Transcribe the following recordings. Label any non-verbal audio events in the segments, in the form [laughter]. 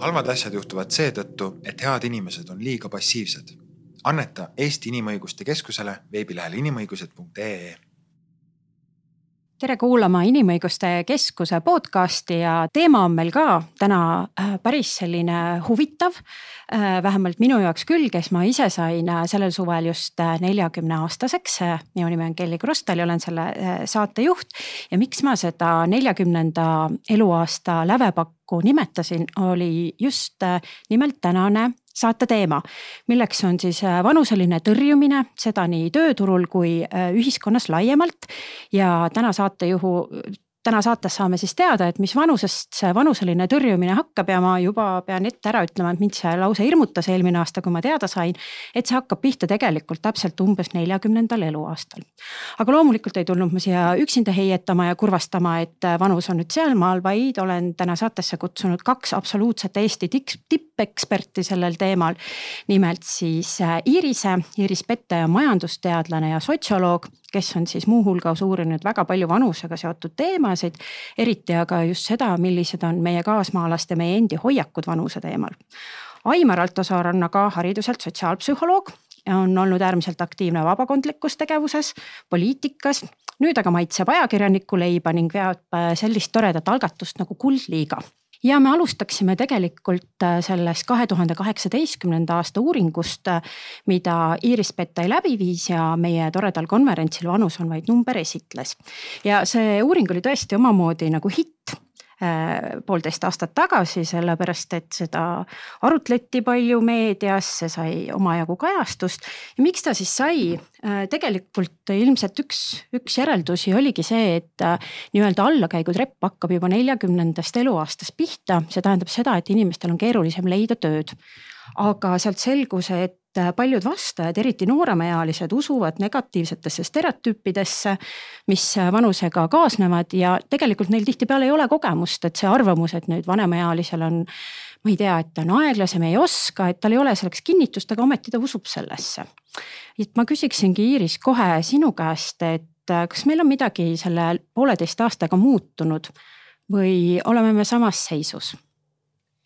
halvad asjad juhtuvad seetõttu, et head inimesed on liiga passiivsed. anneta Eesti Inimõiguste Keskusele veebilehel inimõigused.ee tere kuulama Inimõiguste Keskuse podcasti ja teema on meil ka täna äh, päris selline huvitav. Äh, vähemalt minu jaoks küll, kes ma ise sain äh, sellel suvel just neljakümne aastaseks. minu nimi on Kelly Krustal ja olen selle saatejuht ja miks ma seda neljakümnenda eluaasta lävepakku nimetasin, oli just nimelt tänane saate teema, milleks on siis äh, vanuseline tõrjumine, seda nii tööturul kui äh, ühiskonnas laiemalt. ja täna saatejuhu täna saates saame siis teada, et mis vanusest see vanuseline tõrjumine hakkab ja ma juba pean ette ära ütlema, et mind see lause hirmutas eelmine aasta, kui ma teada sain. et see hakkab pihta tegelikult täpselt umbes neljakümnendal eluaastal. aga loomulikult ei tulnud ma siia üksinda heietama ja kurvastama, et vanus on nüüd sealmaal, vaid olen täna saatesse kutsunud kaks absoluutset Eesti tippeksperti sellel teemal. nimelt siis Iirise, Iiris Pette on majandusteadlane ja sotsioloog kes on siis muuhulgas uurinud väga palju vanusega seotud teemasid. eriti aga just seda, millised on meie kaasmaalaste, meie endi hoiakud vanuse teemal. Aimar Altosaar on aga hariduselt sotsiaalpsühholoog on olnud äärmiselt aktiivne vabakondlikus tegevuses, poliitikas. nüüd aga maitseb ajakirjaniku leiba ning veab sellist toredat algatust nagu Kuldliiga ja me alustaksime tegelikult äh, sellest kahe tuhande kaheksateistkümnenda aasta uuringust, äh, mida Iiris Pettai läbi viis ja meie toredal konverentsil Vanus on vaid number esitles. ja see uuring oli tõesti omamoodi nagu hitt poolteist aastat tagasi, sellepärast et seda arutleti palju meedias, see sai omajagu kajastust. ja miks ta siis sai? Äh, tegelikult ilmselt üks, üks järeldusi oligi see, et äh, nii-öelda allakäigutrepp hakkab juba neljakümnendast eluaastast pihta, see tähendab seda, et inimestel on keerulisem leida tööd aga sealt selgus, et Äh, paljud vastajad, eriti nooremaealised, usuvad negatiivsetesse stereotüüpidesse, mis äh, vanusega kaasnevad ja tegelikult neil tihtipeale ei ole kogemust, et see arvamus, et nüüd vanemaealisel on. ma ei tea, et ta on aeglasem, ei oska, et tal ei ole selleks kinnitust, aga ometi ta usub sellesse. et ma küsiksingi, Iiris, kohe sinu käest, et äh, kas meil on midagi selle pooleteist aastaga muutunud või oleme me samas seisus?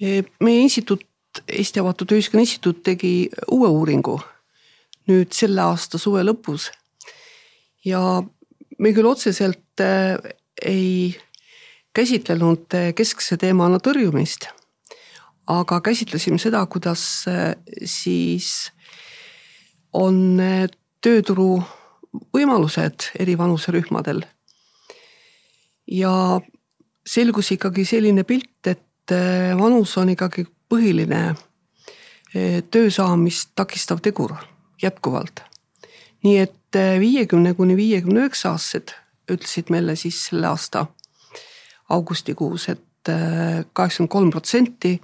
meie instituut Eesti Avatud Ühiskonna Instituut tegi uue uuringu nüüd selle aasta suve lõpus. ja me küll otseselt äh, ei käsitlenud äh, keskse teemana tõrjumist, aga käsitlesime seda, kuidas äh, siis on tööturu võimalused eri vanuserühmadel. ja selgus ikkagi selline pilt, et vanus on ikkagi põhiline eh, töö saamist takistav tegur jätkuvalt. nii et eh, viiekümne kuni viiekümne üheksa aastased ütlesid meile siis selle aasta augustikuus et, et kaheksakümmend kolm protsenti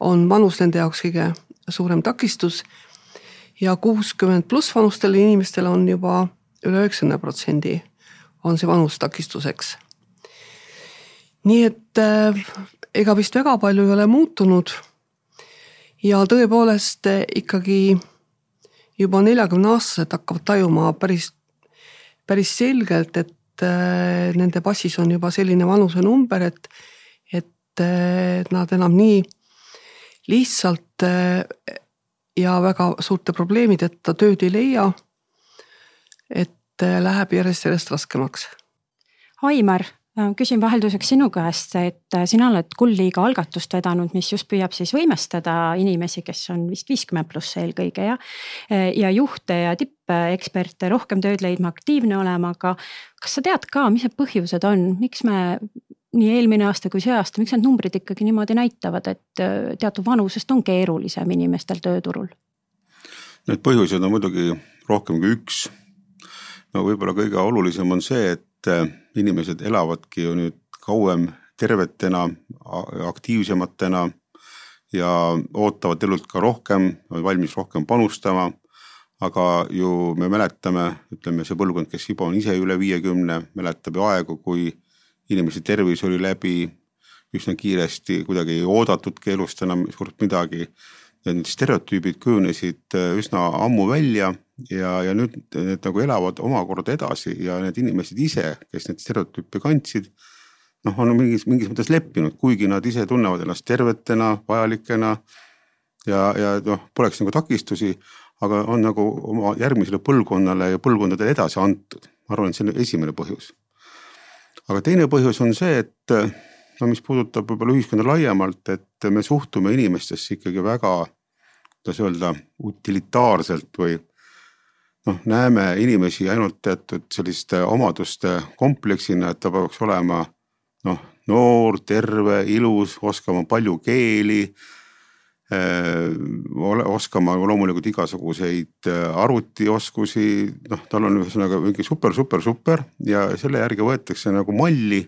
on vanus nende jaoks kõige suurem takistus. ja kuuskümmend pluss vanustele inimestele on juba üle üheksakümne protsendi on see vanus takistuseks. nii et ega vist väga palju ei ole muutunud. Ja tõepoolest eh, ikkagi juba neljakümne aastased hakkavad tajuma päris, päris selgelt, et eh, nende passis on juba selline vanusenumber, et, et eh, nad enam nii lihtsalt ja väga suurte probleemideta tööd ei leia. et läheb järjest, järjest raskemaks. Aimar küsin vahelduseks sinu käest, et äh, sina oled Kuldliiga algatust vedanud, mis just püüab siis võimestada inimesi, kes on vist viiskümmend pluss eelkõige ja. Äh, ja juhte ja tippeksperte rohkem tööd leidma, aktiivne olema, aga kas sa tead ka, mis need põhjused on, miks me nii eelmine aasta kui see aasta, miks need numbrid ikkagi niimoodi näitavad, et teatud vanusest on keerulisem inimestel tööturul? Need põhjused on muidugi rohkem kui üks. no võib-olla kõige olulisem on see, et et inimesed elavadki ju nüüd kauem tervetena, aktiivsematena ja ootavad elult ka rohkem, on valmis rohkem panustama. aga ju me mäletame, ütleme see põlvkond, kes juba on ise üle viiekümne, mäletab ju aegu, kui inimese tervis oli läbi üsna kiiresti, kuidagi ei oodatudki elust enam suurt midagi. Need stereotüübid kujunesid üsna ammu välja ja, ja nüüd need nagu elavad omakorda edasi ja need inimesed ise, kes neid stereotüüpe kandsid, noh, on mingis, mingis mõttes leppinud, kuigi nad ise tunnevad ennast tervetena, vajalikena. ja, ja noh, poleks nagu takistusi, aga on nagu oma järgmisele põlvkonnale ja põlvkondadele edasi antud. ma arvan, et see on esimene põhjus. aga teine põhjus on see, et no mis puudutab võib-olla ühiskonda laiemalt, et me suhtume inimestesse ikkagi väga, kuidas öelda, utilitaarselt või noh, näeme inimesi ainult teatud selliste omaduste kompleksina, et ta peaks olema noh, noor, terve, ilus, oskama palju keeli äh, ole, oskama loomulikult igasuguseid äh, arvutioskusi, noh, tal on ühesõnaga mingi super, super, super ja selle järgi võetakse nagu malli.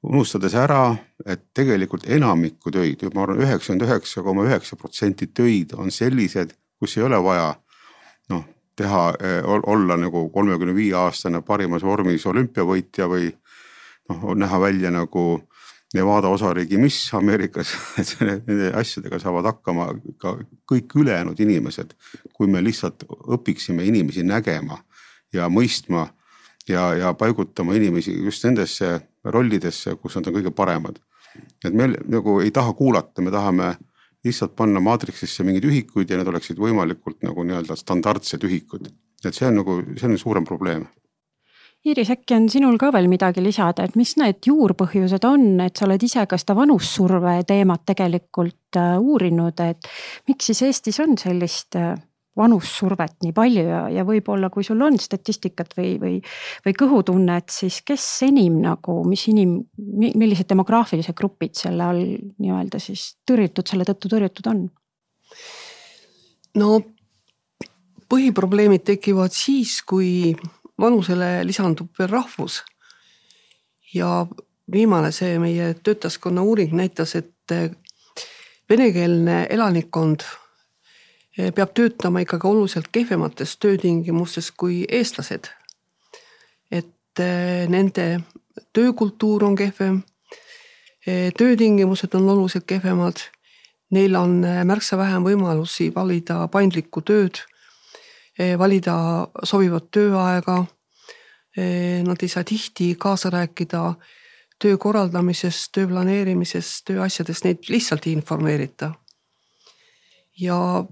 unustades ära, et tegelikult enamikku töid, ma arvan, üheksakümmend üheksa koma üheksa protsenti töid on sellised, kus ei ole vaja noh, teha, äh, olla nagu kolmekümne viie aastane parimas vormis olümpiavõitja või noh, näha välja nagu Nevada osariigi miss Ameerikas, [laughs] et nende asjadega saavad hakkama ka kõik ülejäänud inimesed. kui me lihtsalt õpiksime inimesi nägema ja mõistma ja, ja paigutama inimesi just nendesse rollidesse, kus nad on kõige paremad. et me nagu ei taha kuulata, me tahame lihtsalt panna maatriksisse mingeid ühikuid ja need oleksid võimalikult nagu nii-öelda standardsed ühikud. et see on nagu, see on suurem probleem Iiris, äkki on sinul ka veel midagi lisada, et mis need juurpõhjused on, et sa oled ise ka seda vanussurve teemat tegelikult äh, uurinud, et miks siis Eestis on sellist äh, vanussurvet nii palju ja, ja võib-olla, kui sul on statistikat või, või, või kõhutunnet, siis kes enim nagu, mis inim-, millised demograafilised grupid selle all nii-öelda siis tõrjutud, selle tõttu tõrjutud on? no põhiprobleemid tekivad siis, kui vanusele lisandub veel rahvus. ja viimane see meie töötajaskonna uuring näitas, et eh, venekeelne elanikkond peab töötama ikkagi oluliselt kehvemates töötingimustes kui eestlased. et eh, nende töökultuur on kehvem, töötingimused on oluliselt kehvemad, neil on märksa vähem võimalusi valida paindlikku tööd Eh, valida sobivat tööaega. Eh, nad ei saa tihti kaasa rääkida töö korraldamises, töö planeerimises, tööasjades, neid lihtsalt ei informeerita. ja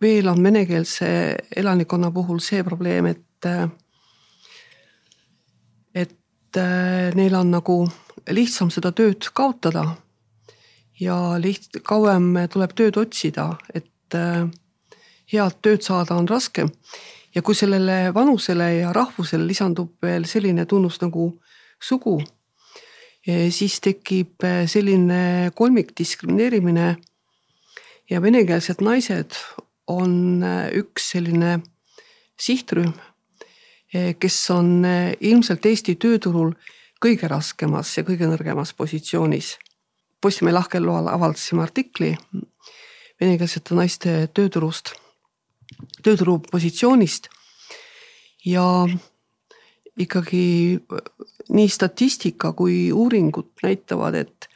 veel on venekeelse elanikkonna puhul see probleem, et, et neil on nagu lihtsam seda tööd kaotada. ja liht-, kauem tuleb tööd otsida, et head tööd saada on raske. ja kui sellele vanusele ja rahvusele lisandub veel selline tunnus nagu sugu, eh, siis tekib eh, selline kolmikdiskrimineerimine. ja venekeelsed naised on eh, üks selline sihtrühm, kes on ilmselt Eesti tööturul kõige raskemas ja kõige nõrgemas positsioonis. Postimehe lahkel loal avaldasime artikli venekeelsete naiste tööturust tööturupositsioonist. ja ikkagi nii statistika kui uuringud näitavad, et,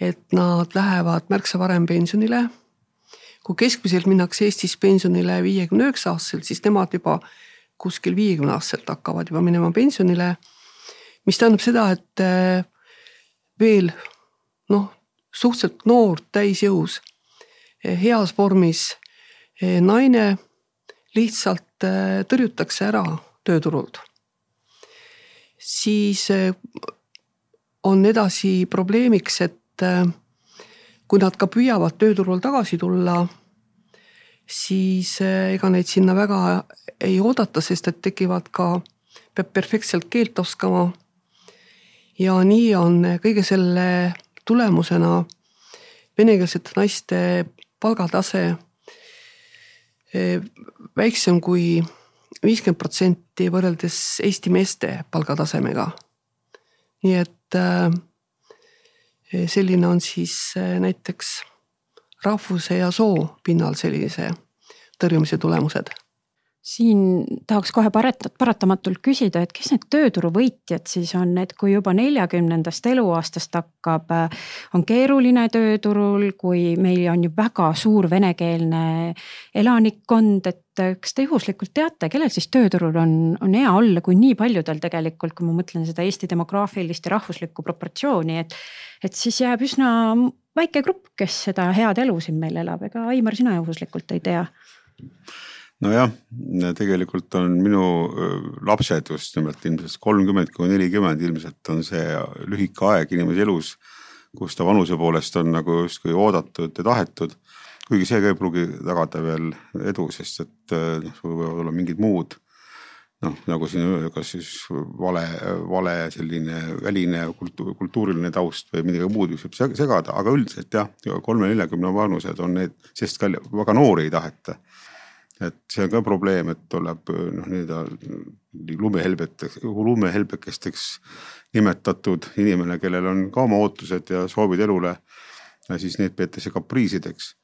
et nad lähevad märksa varem pensionile. Kui keskmiselt minnakse Eestis pensionile viiekümne üheksa aastaselt, siis nemad juba kuskil viiekümne aastaselt hakkavad juba minema pensionile. mis tähendab seda, et eh, veel noh, suhteliselt noor, täisjõus, eh, heas vormis Eh, naine lihtsalt tõrjutakse ära tööturult. siis on edasi probleemiks, et kui nad ka püüavad tööturul tagasi tulla, siis ega neid sinna väga ei oodata, sest et tekivad ka, peab perfektselt keelt oskama. ja nii on kõige selle tulemusena venekeelsete naiste palgatase väiksem kui viiskümmend protsenti võrreldes Eesti meeste palgatasemega. nii et selline on siis näiteks rahvuse ja soo pinnal sellise tõrjumise tulemused siin tahaks kohe parat-, paratamatult küsida, et kes need tööturu võitjad siis on, et kui juba neljakümnendast eluaastast hakkab, on keeruline tööturul, kui meil on ju väga suur venekeelne elanikkond, et kas te juhuslikult teate, kellel siis tööturul on, on hea olla, kui nii paljudel tegelikult, kui ma mõtlen seda Eesti demograafilist ja rahvuslikku proportsiooni, et. et siis jääb üsna väike grupp, kes seda head elu siin meil elab, ega Aimar, sina juhuslikult ei tea? Nojah, tegelikult on minu lapsed just nimelt ilmselt kolmkümmend kuni nelikümmend ilmselt on see lühike aeg inimese elus, kus ta vanuse poolest on nagu justkui oodatud ja tahetud. kuigi see ka ei pruugi tagada veel edu, sest et noh, sul võivad olla mingid muud noh, nagu siin kas siis vale, vale selline väline kultuur, kultuuriline taust või midagi muud, võib segada, aga üldiselt jah, kolme-neljakümne vanused on need, sest ka väga noori ei taheta et see on ka probleem, et tuleb noh, nii-öelda lumehelbeteks, lumehelbekesteks nimetatud inimene, kellel on ka oma ootused ja soovid elule. siis need peetakse kapriisideks.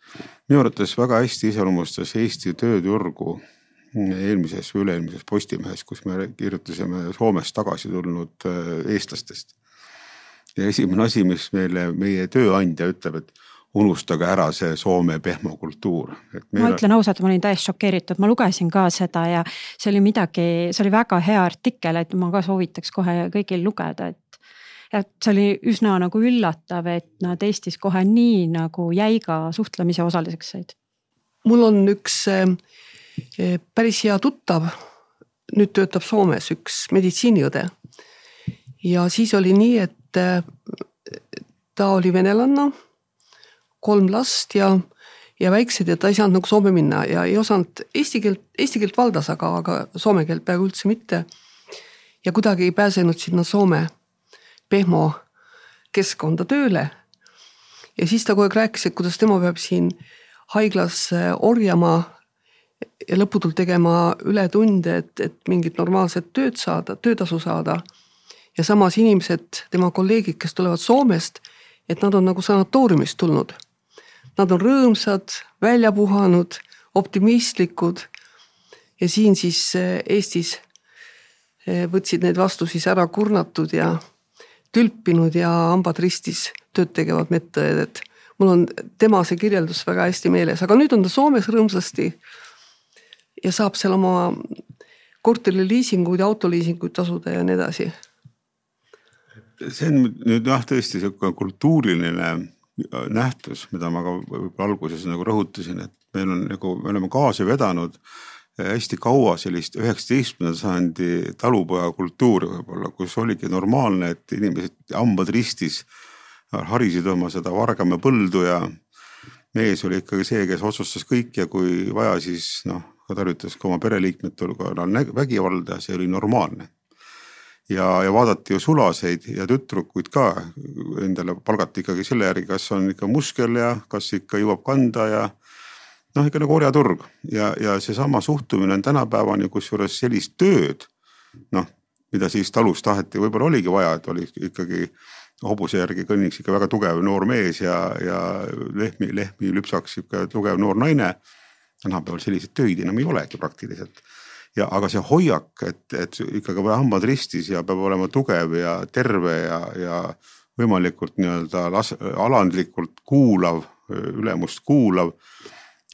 minu arvates väga hästi iseloomustas Eesti tööturgu eelmises või üle-eelmises Postimehes, kus me kirjutasime Soomest tagasi tulnud eestlastest. ja esimene asi, mis meile meie tööandja ütleb, et unustage ära see Soome pehmokultuur. ma ütlen ausalt, ma olin täiesti šokeeritud, ma lugesin ka seda ja see oli midagi, see oli väga hea artikkel, et ma ka soovitaks kohe kõigil lugeda, et. et see oli üsna nagu üllatav, et nad Eestis kohe nii nagu jäiga suhtlemise osaliseks said. mul on üks eh, päris hea tuttav, nüüd töötab Soomes üks meditsiiniõde. ja siis oli nii, et eh, ta oli venelanna kolm last ja, ja väiksed ja ta ei saanud nagu Soome minna ja ei osanud eesti keelt, eesti keelt valdas, aga, aga soome keelt peaaegu üldse mitte. ja kuidagi ei pääsenud sinna Soome pehmo keskkonda tööle. ja siis ta kogu aeg rääkis, et kuidas tema peab siin haiglas orjama ja lõputult tegema ületunde, et, et mingit normaalset tööd saada, töötasu saada. ja samas inimesed, tema kolleegid, kes tulevad Soomest, et nad on nagu sanatooriumist tulnud Nad on rõõmsad, välja puhanud, optimistlikud. ja siin siis eh, Eestis eh, võtsid neid vastu siis ära kurnatud ja tülpinud ja hambad ristis tööd tegevad medõed, et mul on tema see kirjeldus väga hästi meeles, aga nüüd on ta Soomes rõõmsasti. ja saab seal oma korteriliisinguid ja autoliisinguid tasuda ja nii edasi. see on nüüd jah, tõesti sihuke kultuuriline nähtus, mida ma ka võib-olla alguses nagu rõhutasin, et meil on nagu, me oleme kaasa vedanud hästi kaua sellist üheksateistkümnenda sajandi talupojakultuuri võib-olla, kus oligi normaalne, et inimesed hambad ristis harisid oma seda Vargamäe põldu ja mees oli ikkagi see, kes otsustas kõik ja kui vaja, siis noh, tarvitas ka oma pereliikmete hulgal vägivalda, see oli normaalne ja, ja vaadati ju sulaseid ja tüdrukuid ka endale palgati ikkagi selle järgi, kas on ikka muskel ja kas ikka jõuab kanda ja noh, ikka nagu orjaturg ja, ja seesama suhtumine on tänapäevani, kusjuures sellist tööd noh, mida siis talus taheti, võib-olla oligi vaja, et oli ikkagi hobuse järgi kõnniks ikka väga tugev noor mees ja, ja lehmi, lehmi lüpsaks sihuke tugev noor naine. tänapäeval selliseid töid enam ei olegi praktiliselt ja aga see hoiak, et, et ikkagi hambad ristis ja peab olema tugev ja terve ja, ja võimalikult nii-öelda las-, alandlikult kuulav, ülemust kuulav.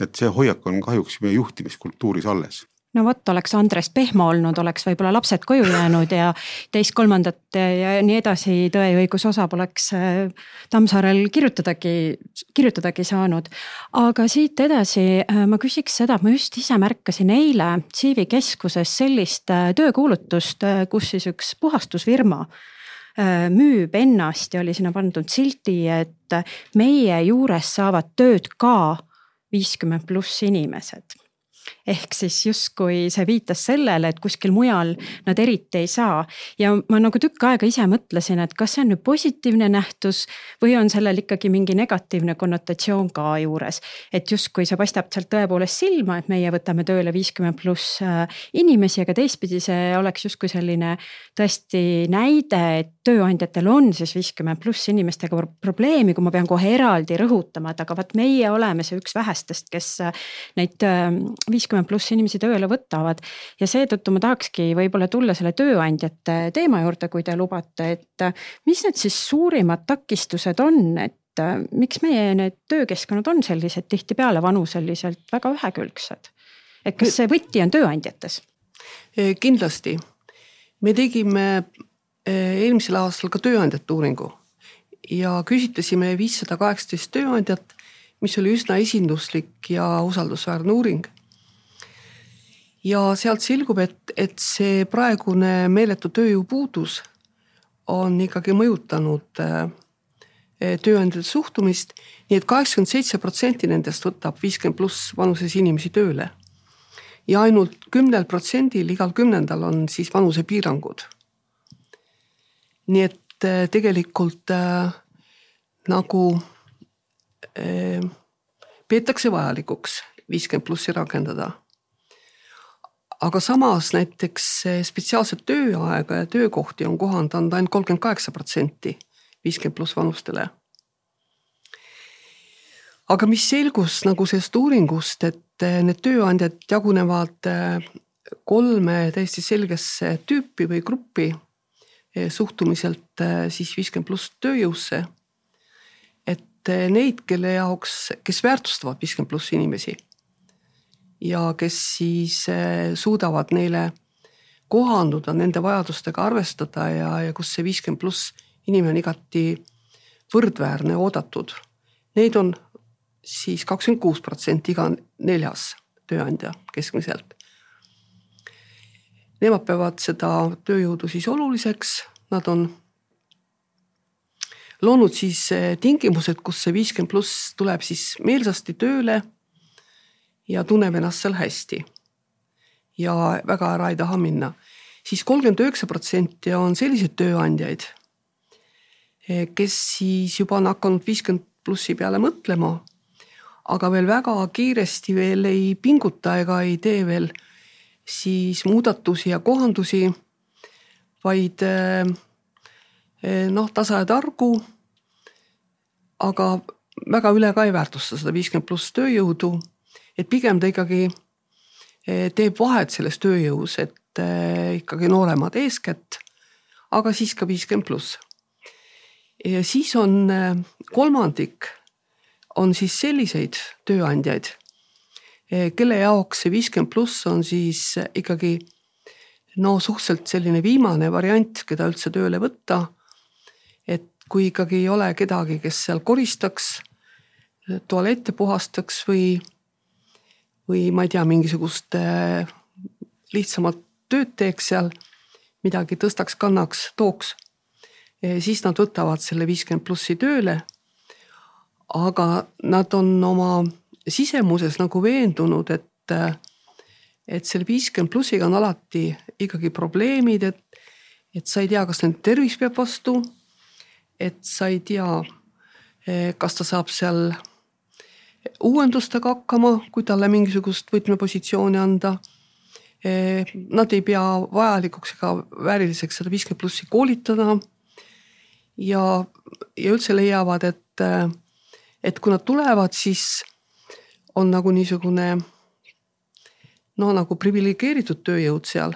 et see hoiak on kahjuks meie juhtimiskultuuris alles no vot, oleks Andres Pehmo olnud, oleks võib-olla lapsed koju jäänud ja teist-kolmandat ja nii edasi Tõe ja õiguse osa poleks äh, Tammsaarel kirjutadagi, kirjutadagi saanud. aga siit edasi äh, ma küsiks seda, ma just ise märkasin eile Siivi keskuses sellist äh, töökuulutust, kus siis üks puhastusfirma müüb ennast ja oli sinna pandud silti, et meie juures saavad tööd ka viiskümmend pluss inimesed ehk siis justkui see viitas sellele, et kuskil mujal nad eriti ei saa. ja ma nagu tükk aega ise mõtlesin, et kas see on nüüd positiivne nähtus või on sellel ikkagi mingi negatiivne konnotatsioon ka juures. et justkui see paistab sealt tõepoolest silma, et meie võtame tööle viiskümmend pluss äh, inimesi, aga teistpidi see oleks justkui selline tõesti näide, et tööandjatel on siis viiskümmend pluss inimestega probleemi, kui ma pean kohe eraldi rõhutama, et aga vot meie oleme see üks vähestest, kes äh, neid äh, viiskümmend pluss inimesi tööle võtavad. ja seetõttu ma tahakski võib-olla tulla selle tööandjate teema juurde, kui te lubate, et mis need siis suurimad takistused on, et miks meie need töökeskkonnad on sellised tihtipeale vanuseliselt väga ühekülgsed? et kas see võti on tööandjates? kindlasti, me tegime eelmisel aastal ka tööandjate uuringu ja küsitlesime viissada kaheksateist tööandjat, mis oli üsna esinduslik ja usaldusväärne uuring. Ja sealt selgub, et, et see praegune meeletu tööjõupuudus on ikkagi mõjutanud äh, tööandjate suhtumist nii et, kaheksakümmend seitse protsenti nendest võtab viiskümmend pluss vanuses inimesi tööle. ja ainult kümnel protsendil, igal kümnendal on siis vanusepiirangud. nii et äh, tegelikult äh, nagu eh, peetakse vajalikuks viiskümmend plussi rakendada. Aga samas näiteks spetsiaalset tööaega ja töökohti on kohandanud ainult kolmkümmend kaheksa protsenti viiskümmend pluss vanustele. aga mis selgus nagu sellest uuringust, et need tööandjad jagunevad eh, kolme täiesti selgesse tüüpi või gruppi suhtumiselt siis viiskümmend pluss tööjõusse et neid, kelle jaoks, kes väärtustavad viiskümmend pluss inimesi. Ja kes siis eh, suudavad neile kohanduda, nende vajadustega arvestada ja, ja kus see viiskümmend pluss inimene on igati võrdväärne, oodatud. Neid on siis kakskümmend kuus protsenti, iga neljas tööandja keskmiselt. Nemad peavad seda tööjõudu siis oluliseks, nad on loonud siis eh, tingimused, kus see viiskümmend pluss tuleb siis meelsasti tööle ja tunneb ennast seal hästi. ja väga ära ei taha minna siis kolmkümmend üheksa protsenti on selliseid tööandjaid, eh, kes siis juba on hakanud viiskümmend plussi peale mõtlema, aga veel väga kiiresti veel ei pinguta ega ei tee veel siis muudatusi ja kohandusi, vaid eh, Eh, noh, tasa ja targu. aga väga üle ka ei väärtusta seda viiskümmend pluss tööjõudu. Et pigem ta ikkagi eh, teeb vahet selles tööjõus, et eh, ikkagi nooremad eeskätt, aga siis ka viiskümmend pluss. ja siis on kolmandik on siis selliseid tööandjaid, kelle jaoks see viiskümmend pluss on siis ikkagi no suhteliselt selline viimane variant, keda üldse tööle võtta kui ikkagi ei ole kedagi, kes seal koristaks, tualette puhastaks või, või ma ei tea, mingisugust äh, lihtsamat tööd teeks seal, midagi tõstaks, kannaks, tooks, siis nad võtavad selle viiskümmend plussi tööle. aga nad on oma sisemuses nagu veendunud, et, et selle viiskümmend plussiga on alati ikkagi probleemid, et, et sa ei tea, kas nende tervis peab vastu et sa ei tea, eh, kas ta saab seal uuendustega hakkama, kui talle mingisugust võtmepositsiooni anda. Eh, nad ei pea vajalikuks ega vääriliseks seda viiskümmend plussi koolitada. ja, ja üldse leiavad, et, eh, et kui nad tulevad, siis on nagu niisugune no nagu priviligeeritud tööjõud seal.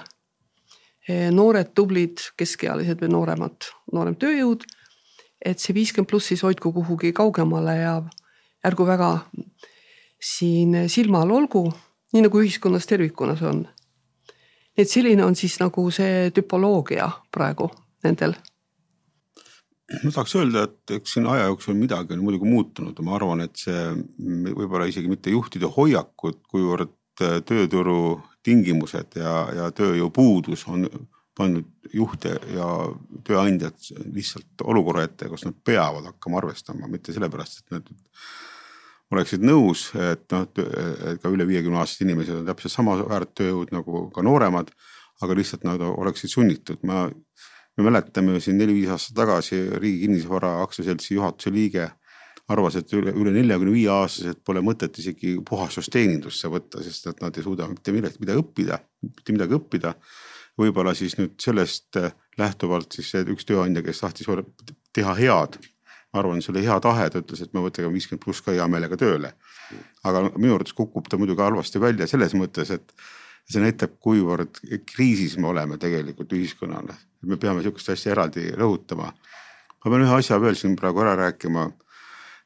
noored, tublid, keskealised või nooremad, noorem tööjõud et see viiskümmend pluss siis hoidku kuhugi kaugemale ja ärgu väga siin silma all olgu, nii nagu ühiskonnas tervikuna see on. et selline on siis nagu see tüpoloogia praegu nendel. ma tahaks öelda, et eks siin aja jooksul midagi on muidugi muutunud ja ma arvan, et see võib-olla isegi mitte juhtide hoiakud, kuivõrd tööturu tingimused ja, ja tööjõupuudus on pannud juhte ja tööandjad lihtsalt olukorra ette, kus nad peavad hakkama arvestama, mitte sellepärast, et nad oleksid nõus, et noh, et ka üle viiekümne aastased inimesed on täpselt sama väärt tööjõud nagu ka nooremad. aga lihtsalt nad oleksid sunnitud, ma, me mäletame siin neli-viis aastat tagasi Riigi Kinnisvara Aktsiaseltsi juhatuse liige arvas, et üle, üle neljakümne viie aastased pole mõtet isegi puhastusteenindusse võtta, sest et nad ei suuda mitte millegi, midagi õppida, mitte midagi õppida võib-olla siis nüüd sellest äh, lähtuvalt siis üks tööandja, kes tahtis teha head, ma arvan, see oli hea tahe, ta ütles, et me võtame viiskümmend pluss ka hea meelega tööle. aga minu arvates kukub ta muidugi halvasti välja selles mõttes, et see näitab, kuivõrd kriisis me oleme tegelikult ühiskonnana. me peame sihukest asja eraldi rõhutama. ma pean ühe asja veel siin praegu ära rääkima.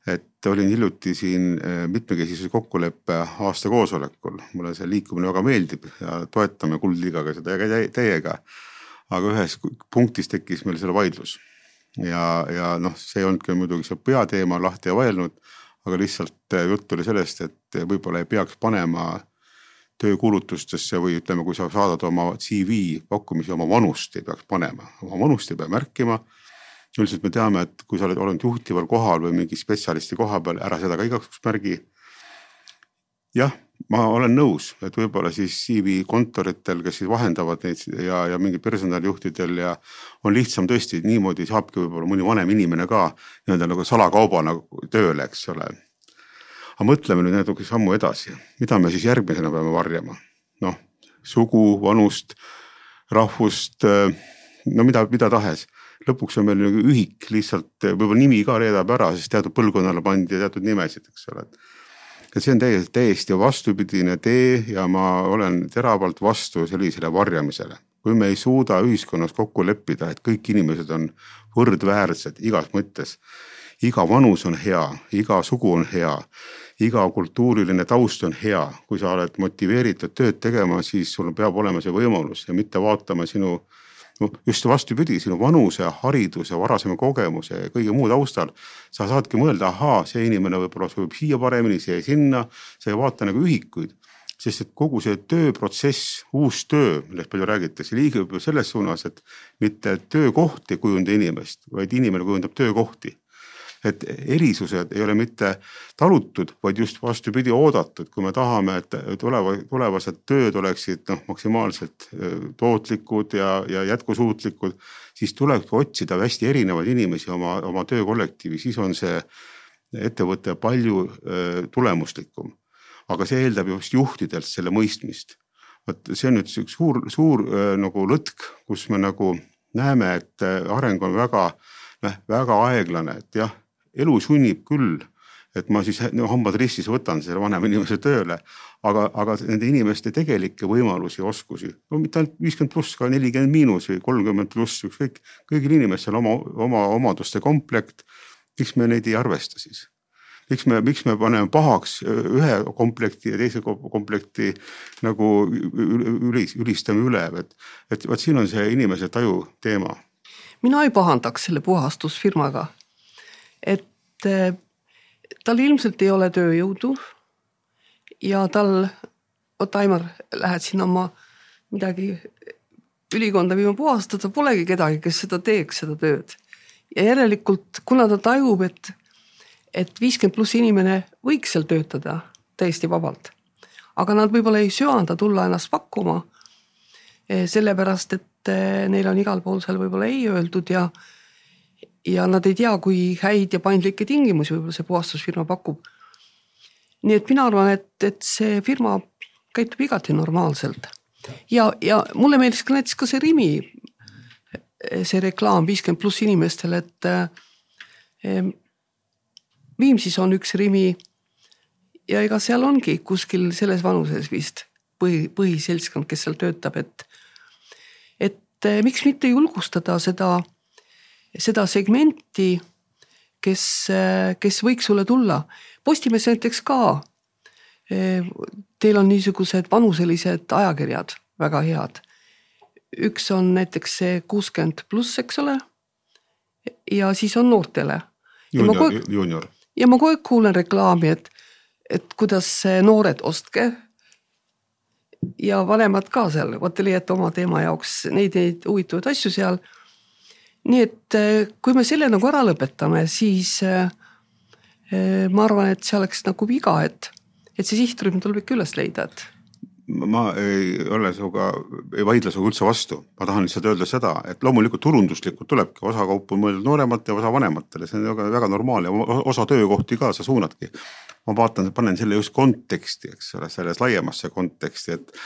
et olin hiljuti siin eh, mitmekesisuse kokkuleppe aasta koosolekul, mulle see liikumine väga meeldib ja toetame Kuldliigaga seda täiega. aga ühes punktis tekkis meil selle vaidlus ja, ja noh, see ei olnudki muidugi see peateema lahti ja vaielnud, aga lihtsalt eh, jutt oli sellest, et võib-olla ei peaks panema töökuulutustesse või ütleme, kui sa saadad oma CV pakkumisi, oma vanust ei peaks panema, oma vanust ei pea märkima. üldiselt me teame, et kui sa oled olnud juhtival kohal või mingi spetsialisti koha peal, ära seda ka igaks juhuks märgi. jah ma olen nõus, et võib-olla siis CV kontoritel, kes siis vahendavad neid ja, ja mingi personalijuhtidel ja on lihtsam tõesti niimoodi saabki võib-olla mõni vanem inimene ka nii-öelda nagu salakaubana tööle, eks ole. aga mõtleme nüüd natuke sammu edasi, mida me siis järgmisena peame varjama? noh, sugu, vanust, rahvust, no mida, mida tahes lõpuks on meil nagu ühik lihtsalt, võib-olla nimi ka reedab ära, sest teatud põlvkonnale pandi teatud nimesid, eks ole et see on täiesti, täiesti vastupidine tee ja ma olen teravalt vastu sellisele varjamisele. kui me ei suuda ühiskonnas kokku leppida, et kõik inimesed on võrdväärsed igas mõttes, iga vanus on hea, iga sugu on hea, iga kultuuriline taust on hea, kui sa oled motiveeritud tööd tegema, siis sul peab olema see võimalus ja mitte vaatama sinu just vastupidi, sinu vanuse, hariduse, varasema kogemuse ja kõige muu taustal. sa saadki mõelda, ahaa, see inimene võib-olla sobib siia paremini, see sinna, sa ei vaata nagu ühikuid sest et kogu see tööprotsess, uus töö, millest palju räägitakse, liigub ju selles suunas, et mitte töökoht ei kujunda inimest, vaid inimene kujundab töökohti et erisused ei ole mitte talutud, vaid just vastupidi oodatud, kui me tahame, et tuleva, tulevased tööd oleksid noh, maksimaalselt tootlikud ja, ja jätkusuutlikud, siis tulebki otsida hästi erinevaid inimesi oma, oma töökollektiivi, siis on see ettevõte palju tulemuslikum. aga see eeldab just juhtidelt selle mõistmist. vot see on nüüd üks suur, suur nagu lõtk, kus me nagu näeme, et areng on väga, noh väga aeglane, et jah elu sunnib küll, et ma siis hambad ristis võtan selle vanema inimese tööle. aga, aga nende inimeste tegelikke võimalusi oskusi, no mitte ainult viiskümmend pluss, ka nelikümmend miinus või kolmkümmend pluss, ükskõik, kõigil inimestel oma, oma omaduste komplekt. miks me neid ei arvesta siis? miks me, miks me paneme pahaks ühe komplekti ja teise komplekti nagu ülis, ülistame üle, et, et vot siin on see inimese taju teema. mina ei pahandaks selle puhastusfirmaga et eh, tal ilmselt ei ole tööjõudu. ja tal, vot Aimar, lähed sinna oma midagi ülikonda viima puhastada, polegi kedagi, kes seda teeks, seda tööd. ja järelikult, kuna ta tajub, et, et viiskümmend pluss inimene võiks seal töötada täiesti vabalt, aga nad võib-olla ei söanda tulla ennast pakkuma. Eh, sellepärast, et eh, neil on igal pool seal võib-olla ei öeldud ja ja nad ei tea, kui häid ja paindlikke tingimusi võib-olla see puhastusfirma pakub. nii et mina arvan, et, et see firma käitub igati normaalselt ja, ja mulle meeldis ka näiteks ka see Rimi, see reklaam viiskümmend pluss inimestele, et eh, Viimsis on üks Rimi ja ega seal ongi kuskil selles vanuses vist põhi, põhiseltskond, kes seal töötab, et, et eh, miks mitte julgustada seda seda segmenti, kes, kes võiks sulle tulla. Postimees näiteks ka. Teil on niisugused vanuselised ajakirjad väga head. üks on näiteks see kuuskümmend pluss, eks ole. ja siis on noortele. juunior, juunior. ja ma kogu aeg kuulen reklaami, et, et kuidas noored ostke ja vanemad ka seal, vaata leiate oma teema jaoks neid, neid huvitavaid asju seal nii et äh, kui me selle nagu ära lõpetame, siis äh, äh, ma arvan, et see oleks nagu viga, et, et see sihtrühm tuleb ikka üles leida, et. Ma ei ole sinuga, ei vaidle sinuga üldse vastu, ma tahan lihtsalt öelda seda, et loomulikult turunduslikult tulebki osa kaupu mõeldud noorematele, osa vanematele, see on väga, väga normaalne, osa töökohti ka sa suunadki. ma vaatan, panen selle just konteksti, eks ole, selles laiemasse konteksti, et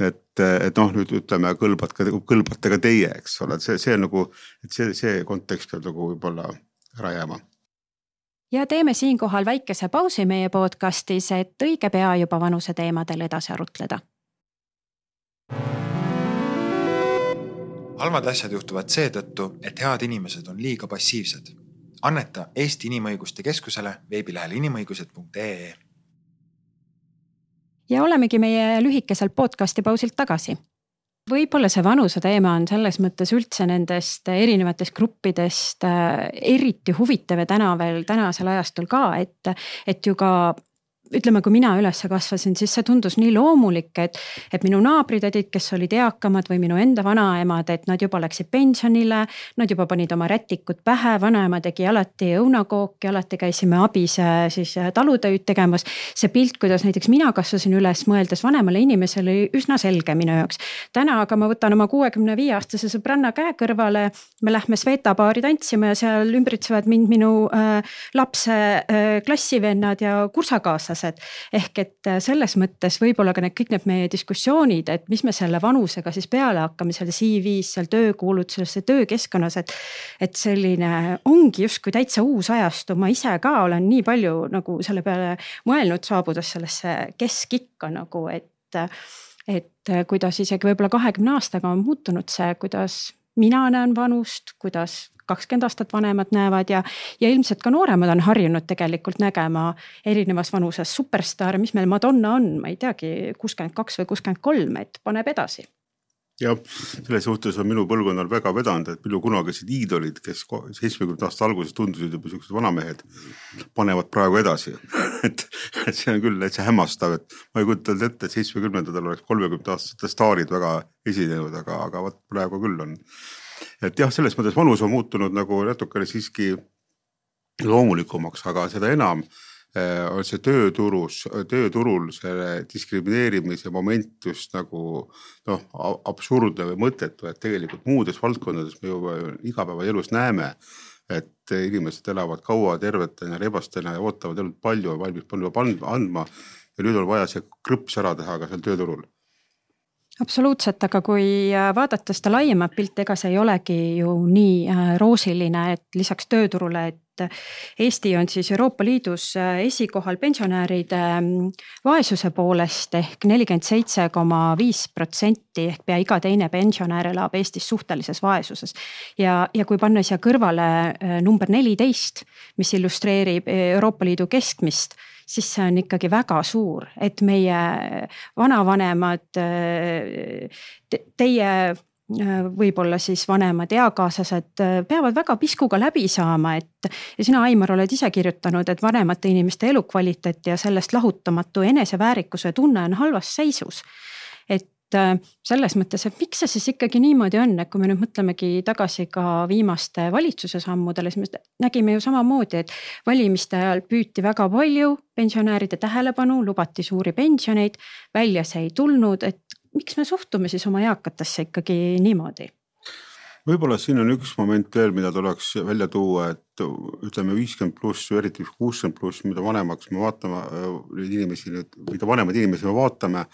et, et noh, nüüd ütleme, kõlbad ka, kõlbate ka teie, eks ole, et see, see nagu, et see, see kontekst peab nagu võib-olla ära jääma ja teeme siinkohal väikese pausi meie podcastis, et õige pea juba vanuse teemadel edasi arutleda. halvad asjad juhtuvad seetõttu, et head inimesed on liiga passiivsed. anneta Eesti Inimõiguste Keskusele veebilehel inimõigused.ee. ja olemegi meie lühikeselt podcasti pausilt tagasi. Võib-olla see vanuse teema on selles mõttes üldse nendest erinevatest gruppidest äh, eriti huvitav ja täna veel tänasel ajastul ka, et, et ju ka ütleme, kui mina üles kasvasin, siis see tundus nii loomulik, et, et minu naabritädid, kes olid eakamad või minu enda vanaemad, et nad juba läksid pensionile. Nad juba panid oma rätikud pähe, vanaema tegi alati õunakooki, alati käisime abis äh, siis äh, talutöid tegemas. see pilt, kuidas näiteks mina kasvasin üles, mõeldes vanemale inimesele, oli üsna selge minu jaoks. täna aga ma võtan oma kuuekümne viie aastase sõbranna käe kõrvale, me lähme Sveta baari tantsima ja seal ümbritsevad mind minu äh, lapse äh, klassivennad ja kursakaaslased sarnased. ehk et äh, selles mõttes võib-olla ka need kõik need meie diskussioonid, et mis me selle vanusega siis peale hakkame seal CV-s, seal töökuulutuses, töökeskkonnas, et. et selline ongi justkui täitsa uus ajastu, ma ise ka olen nii palju nagu selle peale mõelnud, saabudes sellesse keskikka nagu, et et kuidas isegi võib-olla kahekümne aastaga on muutunud see, kuidas mina näen vanust, kuidas kakskümmend aastat vanemad näevad ja, ja ilmselt ka nooremad on harjunud tegelikult nägema erinevas vanuses superstaare, mis meil Madonna on, ma ei teagi, kuuskümmend kaks või kuuskümmend kolm, et paneb edasi jah, selles suhtes on minu põlvkonnal väga vedanud, et minu kunagised iidolid, kes seitsmekümnendate aasta alguses tundusid juba siuksed vanamehed, panevad praegu edasi. [laughs] Et, et see on küll täitsa hämmastav, et ma ei kujutanud ette, et seitsmekümnendatel oleks kolmekümnenda aastased staarid väga esinenud, aga, aga vot praegu küll on. Et jah, selles mõttes vanus on muutunud nagu natukene siiski loomulikumaks, aga seda enam on see tööturus, tööturul selle diskrimineerimise moment just nagu noh, absurdne või mõttetu, et tegelikult muudes valdkondades me juba igapäevaelus näeme, et inimesed elavad kaua tervetena, rebastena ja ootavad elult palju, valmis palju andma. ja nüüd on vaja see krõps ära teha ka seal tööturul absoluutselt, aga kui äh, vaadata seda laiemat pilti, ega see ei olegi ju nii äh, roosiline, et lisaks tööturule, et Eesti on siis Euroopa Liidus äh, esikohal pensionäride mm, vaesuse poolest ehk nelikümmend seitse koma viis protsenti ehk pea iga teine pensionär elab Eestis suhtelises vaesuses. ja, ja kui panna siia kõrvale number neliteist, mis illustreerib Euroopa Liidu keskmist siis see on ikkagi väga suur, et meie vanavanemad, teie võib-olla siis vanemad eakaaslased peavad väga piskuga läbi saama, et. ja sina, Aimar, oled ise kirjutanud, et vanemate inimeste elukvaliteet ja sellest lahutamatu eneseväärikuse tunne on halvas seisus. et äh, selles mõttes, et miks see siis ikkagi niimoodi on, et kui me nüüd mõtlemegi tagasi ka viimaste valitsuse sammudele, siis me nägime ju samamoodi, et valimiste ajal püüti väga palju pensionäride tähelepanu, lubati suuri pensioneid, välja see ei tulnud, et miks me suhtume siis oma eakatesse ikkagi niimoodi? võib-olla siin on üks moment veel, mida tuleks välja tuua, et ütleme viiskümmend pluss, eriti kuuskümmend pluss, mida vanemaks me vaatame neid inimesi nüüd, mida vanemaid inimesi me vaatame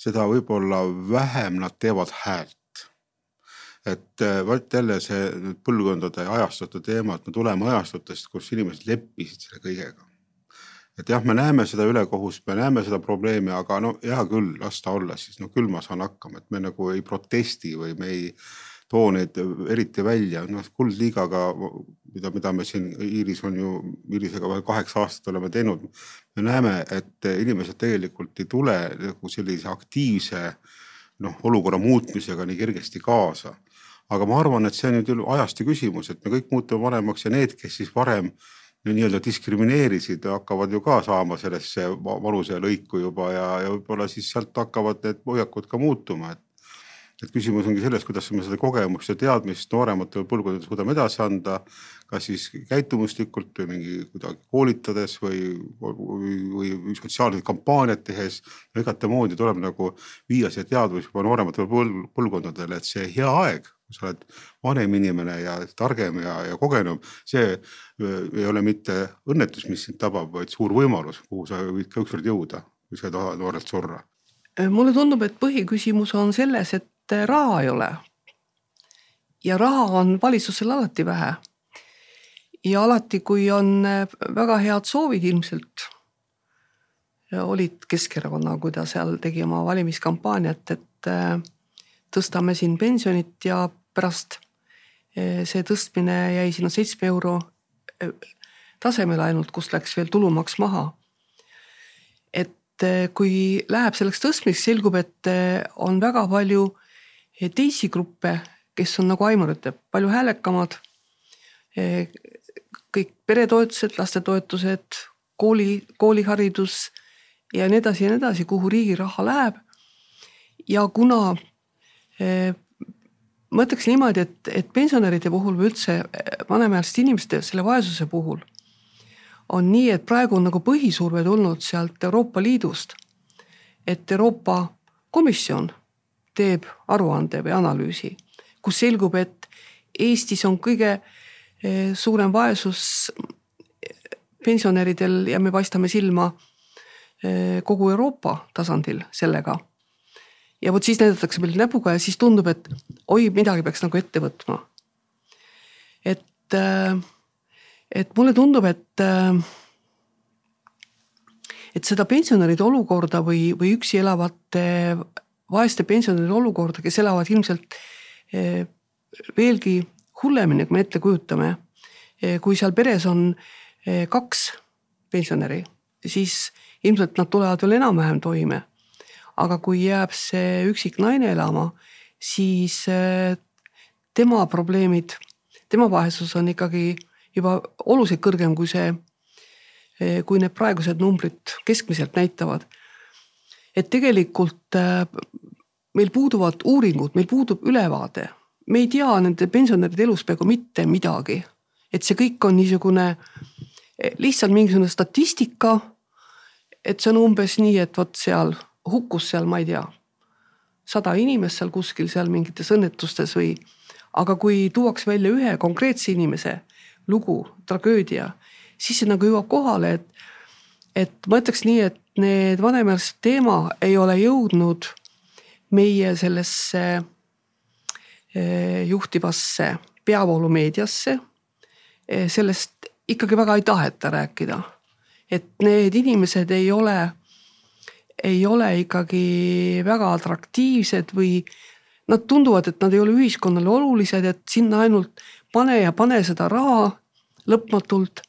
seda võib-olla vähem nad teevad häält. et äh, vot jälle see põlvkondade ja ajastute teema, et me tuleme ajastutest, kus inimesed leppisid selle kõigega. Et jah, me näeme seda ülekohust, me näeme seda probleemi, aga no hea küll, las ta olla siis, no küll ma saan hakkama, et me nagu ei protesti või me ei too neid eriti välja, noh Kuldliigaga, mida, mida me siin, Iiris on ju, Iirisega kaheksa aastat oleme teinud. me näeme, et inimesed tegelikult ei tule nagu sellise aktiivse noh, olukorra muutmisega nii kergesti kaasa. aga ma arvan, et see on nüüd ajastu küsimus, et me kõik muutume vanemaks ja need, kes siis varem nii-öelda diskrimineerisid, hakkavad ju ka saama sellesse vanuselõiku juba ja, ja võib-olla siis sealt hakkavad need hoiakud ka muutuma, et et küsimus ongi selles, kuidas me seda kogemust ja teadmist noorematele põlvkondadele suudame edasi anda. kas siis käitumuslikult või mingi kuidagi koolitades või, või, või sotsiaalseid kampaaniaid tehes. no igatemoodi tuleb nagu viia see teadmus juba noorematele põlvkondadele, et see hea aeg, kui sa oled vanem inimene ja targem ja, ja kogenum, see ei ole mitte õnnetus, mis sind tabab, vaid suur võimalus, kuhu sa võid ka ükskord jõuda, kui sa ei taha noorelt surra mulle tundub, et põhiküsimus on selles, et et raha ei ole. ja raha on valitsusel alati vähe. ja alati, kui on äh, väga head soovid ilmselt olid Keskerakonna, kui ta seal tegi oma valimiskampaaniat, et äh, tõstame siin pensionit ja pärast äh, see tõstmine jäi sinna seitsme euro tasemele ainult, kust läks veel tulumaks maha. et kui läheb selleks tõstmiseks, selgub, et on väga palju teisi gruppe, kes on nagu Aimar ütleb, palju häälekamad kõik peretoetused, lastetoetused, kooli, kooliharidus ja nii edasi ja nii edasi, kuhu riigi raha läheb. ja kuna eh, ma ütleks niimoodi, et, et pensionäride puhul või üldse eh, vanemaealiste inimeste selle vaesuse puhul on nii, et praegu on nagu põhisurve tulnud sealt Euroopa Liidust. et Euroopa Komisjon teeb aruande või analüüsi, kus selgub, et Eestis on kõige Eh, suurem vaesus pensionäridel ja me paistame silma kogu Euroopa tasandil sellega. Ja vot siis näidatakse meile näpuga ja siis tundub, et oi, midagi peaks nagu ette võtma. et, eh, et mulle tundub, et, et seda pensionäride olukorda või, või üksi elavate vaeste pensionäride olukorda, kes elavad ilmselt veelgi hullemini, kui me ette kujutame. Kui seal peres on kaks pensionäri, siis ilmselt nad tulevad veel enam-vähem toime. Aga kui jääb see üksik naine elama, siis eh, tema probleemid, tema vaesus on ikkagi juba oluliselt kõrgem kui see, kui need praegused numbrid keskmiselt näitavad. et tegelikult meil puuduvad uuringud, meil puudub ülevaade me ei tea nende pensionäride elust peaaegu mitte midagi. et see kõik on niisugune lihtsalt mingisugune statistika. et see on umbes nii, et vot seal hukkus seal, ma ei tea, sada inimest seal kuskil seal mingites õnnetustes või. aga kui tuuakse välja ühe konkreetse inimese lugu, tragöödia, siis see nagu jõuab kohale, et, et ma ütleks nii, et need vanemaealiste teema ei ole jõudnud meie sellesse Eh, juhtivasse peavoolumeediasse. Eh, sellest ikkagi väga ei taheta rääkida. et need inimesed ei ole, ei ole ikkagi väga atraktiivsed või nad tunduvad, et nad ei ole ühiskonnale olulised, et sinna ainult pane ja pane seda raha lõpmatult.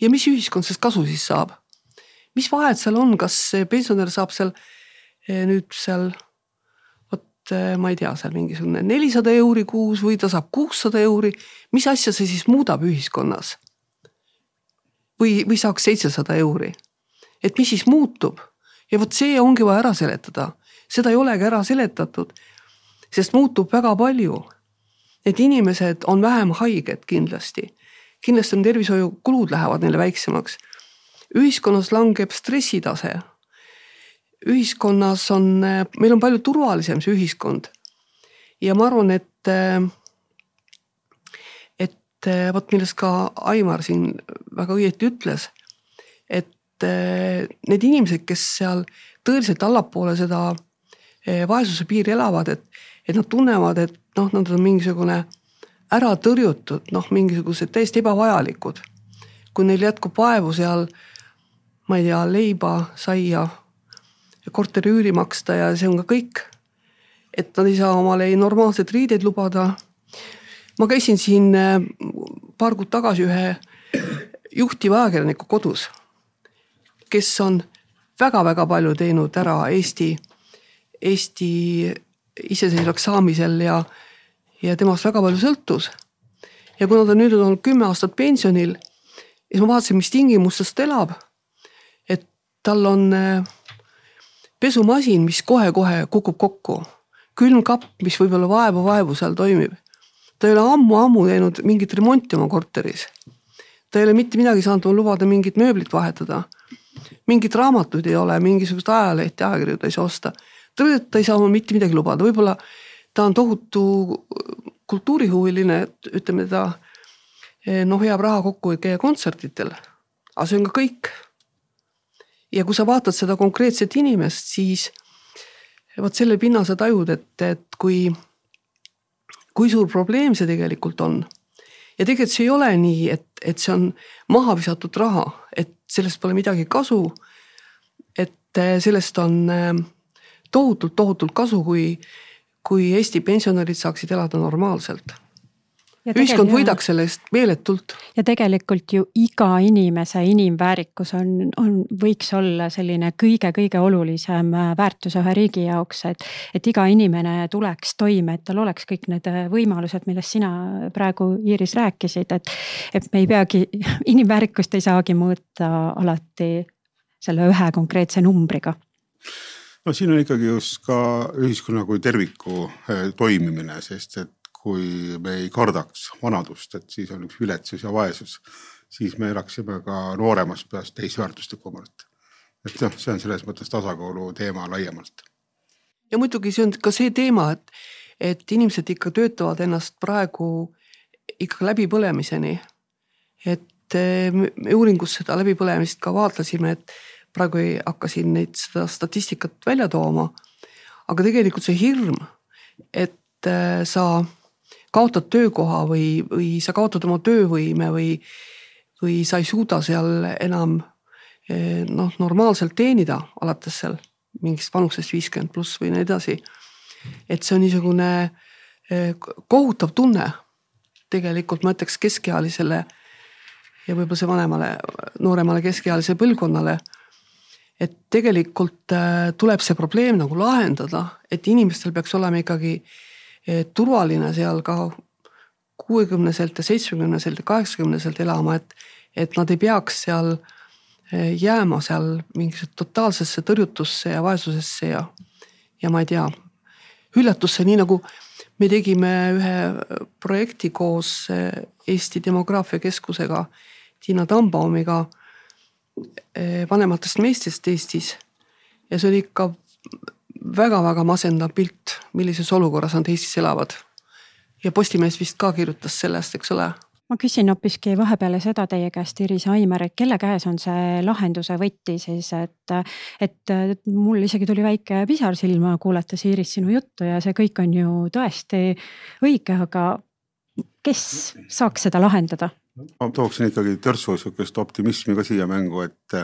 ja mis ühiskond sellest kasu siis saab? mis vahet seal on, kas pensionär saab seal eh, nüüd seal Eh, ma ei tea, seal mingisugune nelisada euri kuus või ta saab kuussada euri. mis asja see siis muudab ühiskonnas? või, või saaks seitsesada euri. et mis siis muutub ja vot see ongi vaja ära seletada, seda ei olegi ära seletatud. sest muutub väga palju. Need inimesed on vähem haiged kindlasti, kindlasti on tervishoiukulud lähevad neile väiksemaks. ühiskonnas langeb stressitase ühiskonnas on, meil on palju turvalisem see ühiskond. ja ma arvan, et, et vot millest ka Aimar siin väga õieti ütles, et need inimesed, kes seal tõeliselt allapoole seda vaesuse piiri elavad, et, et nad tunnevad, et noh, nad on mingisugune ära tõrjutud, noh, mingisugused täiesti ebavajalikud. kui neil jätkub vaevu seal, ma ei tea, leiba, saia korteri üüri maksta ja see on ka kõik. et nad ei saa omale ei normaalseid riideid lubada. ma käisin siin äh, paar kuud tagasi ühe juhtiva ajakirjaniku kodus, kes on väga-väga palju teinud ära Eesti, Eesti iseseisvaks saamisel ja, ja temast väga palju sõltus. ja kuna ta nüüd on olnud kümme aastat pensionil, siis ma vaatasin, mis tingimustes ta elab. et tal on äh, pesumasin, mis kohe-kohe kukub kokku. külmkapp, mis võib-olla vaevu-vaevu seal toimib. ta ei ole ammu-ammu teinud mingit remonti oma korteris. ta ei ole mitte midagi saanud lubada mingit mööblit vahetada. Mingeid raamatuid ei ole, mingisugust ajalehti, ajakirju ta ei saa osta. tõenäoliselt ta ei saa oma mitte midagi lubada, võib-olla ta on tohutu kultuurihuviline, et ütleme ta noh, hoiab raha kokku, et käia kontsertidel. aga see on ka kõik ja kui sa vaatad seda konkreetset inimest, siis vot selle pinnal sa tajud, et, et kui, kui suur probleem see tegelikult on. Ja tegelikult see ei ole nii, et, et see on maha visatud raha, et sellest pole midagi kasu. et äh, sellest on tohutult-tohutult kasu, kui, kui Eesti pensionärid saaksid elada normaalselt ühiskond võidaks sellest meeletult. ja tegelikult ju iga inimese inimväärikus on, on, võiks olla selline kõige-kõige olulisem äh, väärtus ühe riigi jaoks, et. et iga inimene tuleks toime, et tal oleks kõik need äh, võimalused, millest sina praegu Iiris rääkisid, et. et me ei peagi, [laughs] inimväärikust ei saagi mõõta alati selle ühe konkreetse numbriga no siin on ikkagi just ka ühiskonna kui terviku äh, toimimine, sest et kui me ei kardaks vanadust, et siis on üks viletsus ja vaesus, siis me elaksime ka nooremast peast täisväärtuslikumalt. et noh, see on selles mõttes tasakaalu teema laiemalt. ja muidugi see on ka see teema, et, et inimesed ikka töötavad ennast praegu ikka läbipõlemiseni. et me uuringus seda läbipõlemist ka vaatasime, et praegu ei hakka siin neid, seda statistikat välja tooma. aga tegelikult see hirm, et sa kaotad töökoha või, või sa kaotad oma töövõime või, või sa ei suuda seal enam eh, noh, normaalselt teenida alates seal mingist vanusest viiskümmend pluss või nii edasi. et see on niisugune eh, kohutav tunne tegelikult ma ütleks keskealisele ja võib-olla see vanemale, nooremale keskealisele põlvkonnale. et tegelikult eh, tuleb see probleem nagu lahendada, et inimestel peaks olema ikkagi turvaline seal ka kuuekümneselt ja seitsmekümneselt ja kaheksakümneselt elama, et, et nad ei peaks seal eh, jääma seal mingisse totaalsesse tõrjutusse ja vaesusesse ja, ja ma ei tea, hüljatusse, nii nagu me tegime ühe projekti koos eh, Eesti Demograafia Keskusega, Tiina Tambaumiga eh, vanematest meestest Eestis. ja see oli ikka väga-väga masendav pilt, millises olukorras nad Eestis elavad. ja Postimees vist ka kirjutas sellest, eks ole. ma küsin hoopiski vahepeale seda teie käest, Iris Aimar, et kelle käes on see lahenduse võti siis, et. et mul isegi tuli väike pisar silma, kuulates Iris sinu juttu ja see kõik on ju tõesti õige, aga kes saaks seda lahendada? ma tooksin ikkagi törtsu sihukest optimismi ka siia mängu, et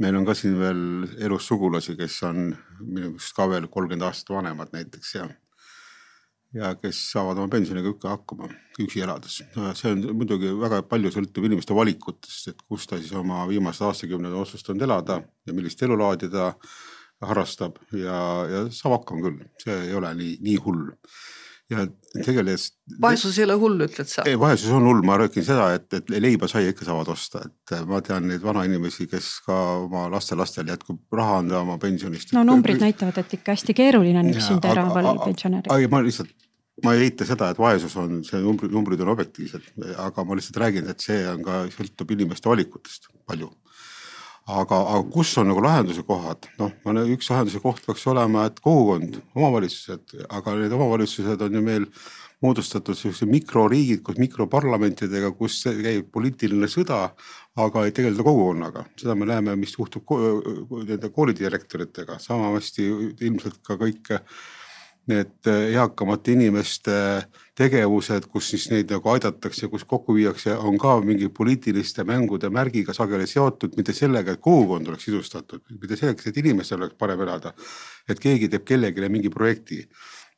meil on ka siin veel elus sugulasi, kes on minu meelest ka veel kolmkümmend aastat vanemad näiteks ja. ja kes saavad oma pensioniga ikka hakkama üksi elades. see on muidugi väga palju sõltub inimeste valikutest, et kus ta siis oma viimased aastakümned on otsustanud elada ja millist elulaadi ta harrastab ja, ja saab hakkama küll, see ei ole nii, nii hull ja tegelikult. vaesus ei ole hull, ütled sa? ei, vaesus on hull, ma räägin seda, et, et leiba, saia ikka saavad osta, et ma tean neid vanainimesi, kes ka oma lastelastel jätkub raha anda oma pensionist. no numbrid näitavad, et ikka hästi keeruline on üksinda elaval pensionäril. ei, ma lihtsalt, ma ei eita seda, et vaesus on, see numbrid, numbrid on objektiivsed, aga ma lihtsalt räägin, et see on ka, sõltub inimeste valikutest palju aga, aga kus on nagu lahenduse kohad, noh, üks lahenduse koht peaks olema, et kogukond, omavalitsused, aga need omavalitsused on ju meil moodustatud siukse mikroriigid koos mikroparlamentidega, kus käib poliitiline sõda, aga ei tegeleda kogukonnaga. seda me näeme, mis juhtub nende koolidirektoritega, samasti ilmselt ka kõik need eakamate inimeste tegevused, kus siis neid nagu aidatakse, kus kokku viiakse, on ka mingi poliitiliste mängude märgiga sageli seotud, mitte sellega, et kogukond oleks sisustatud, mitte selleks, et inimestel oleks parem elada. et keegi teeb kellelegi mingi projekti.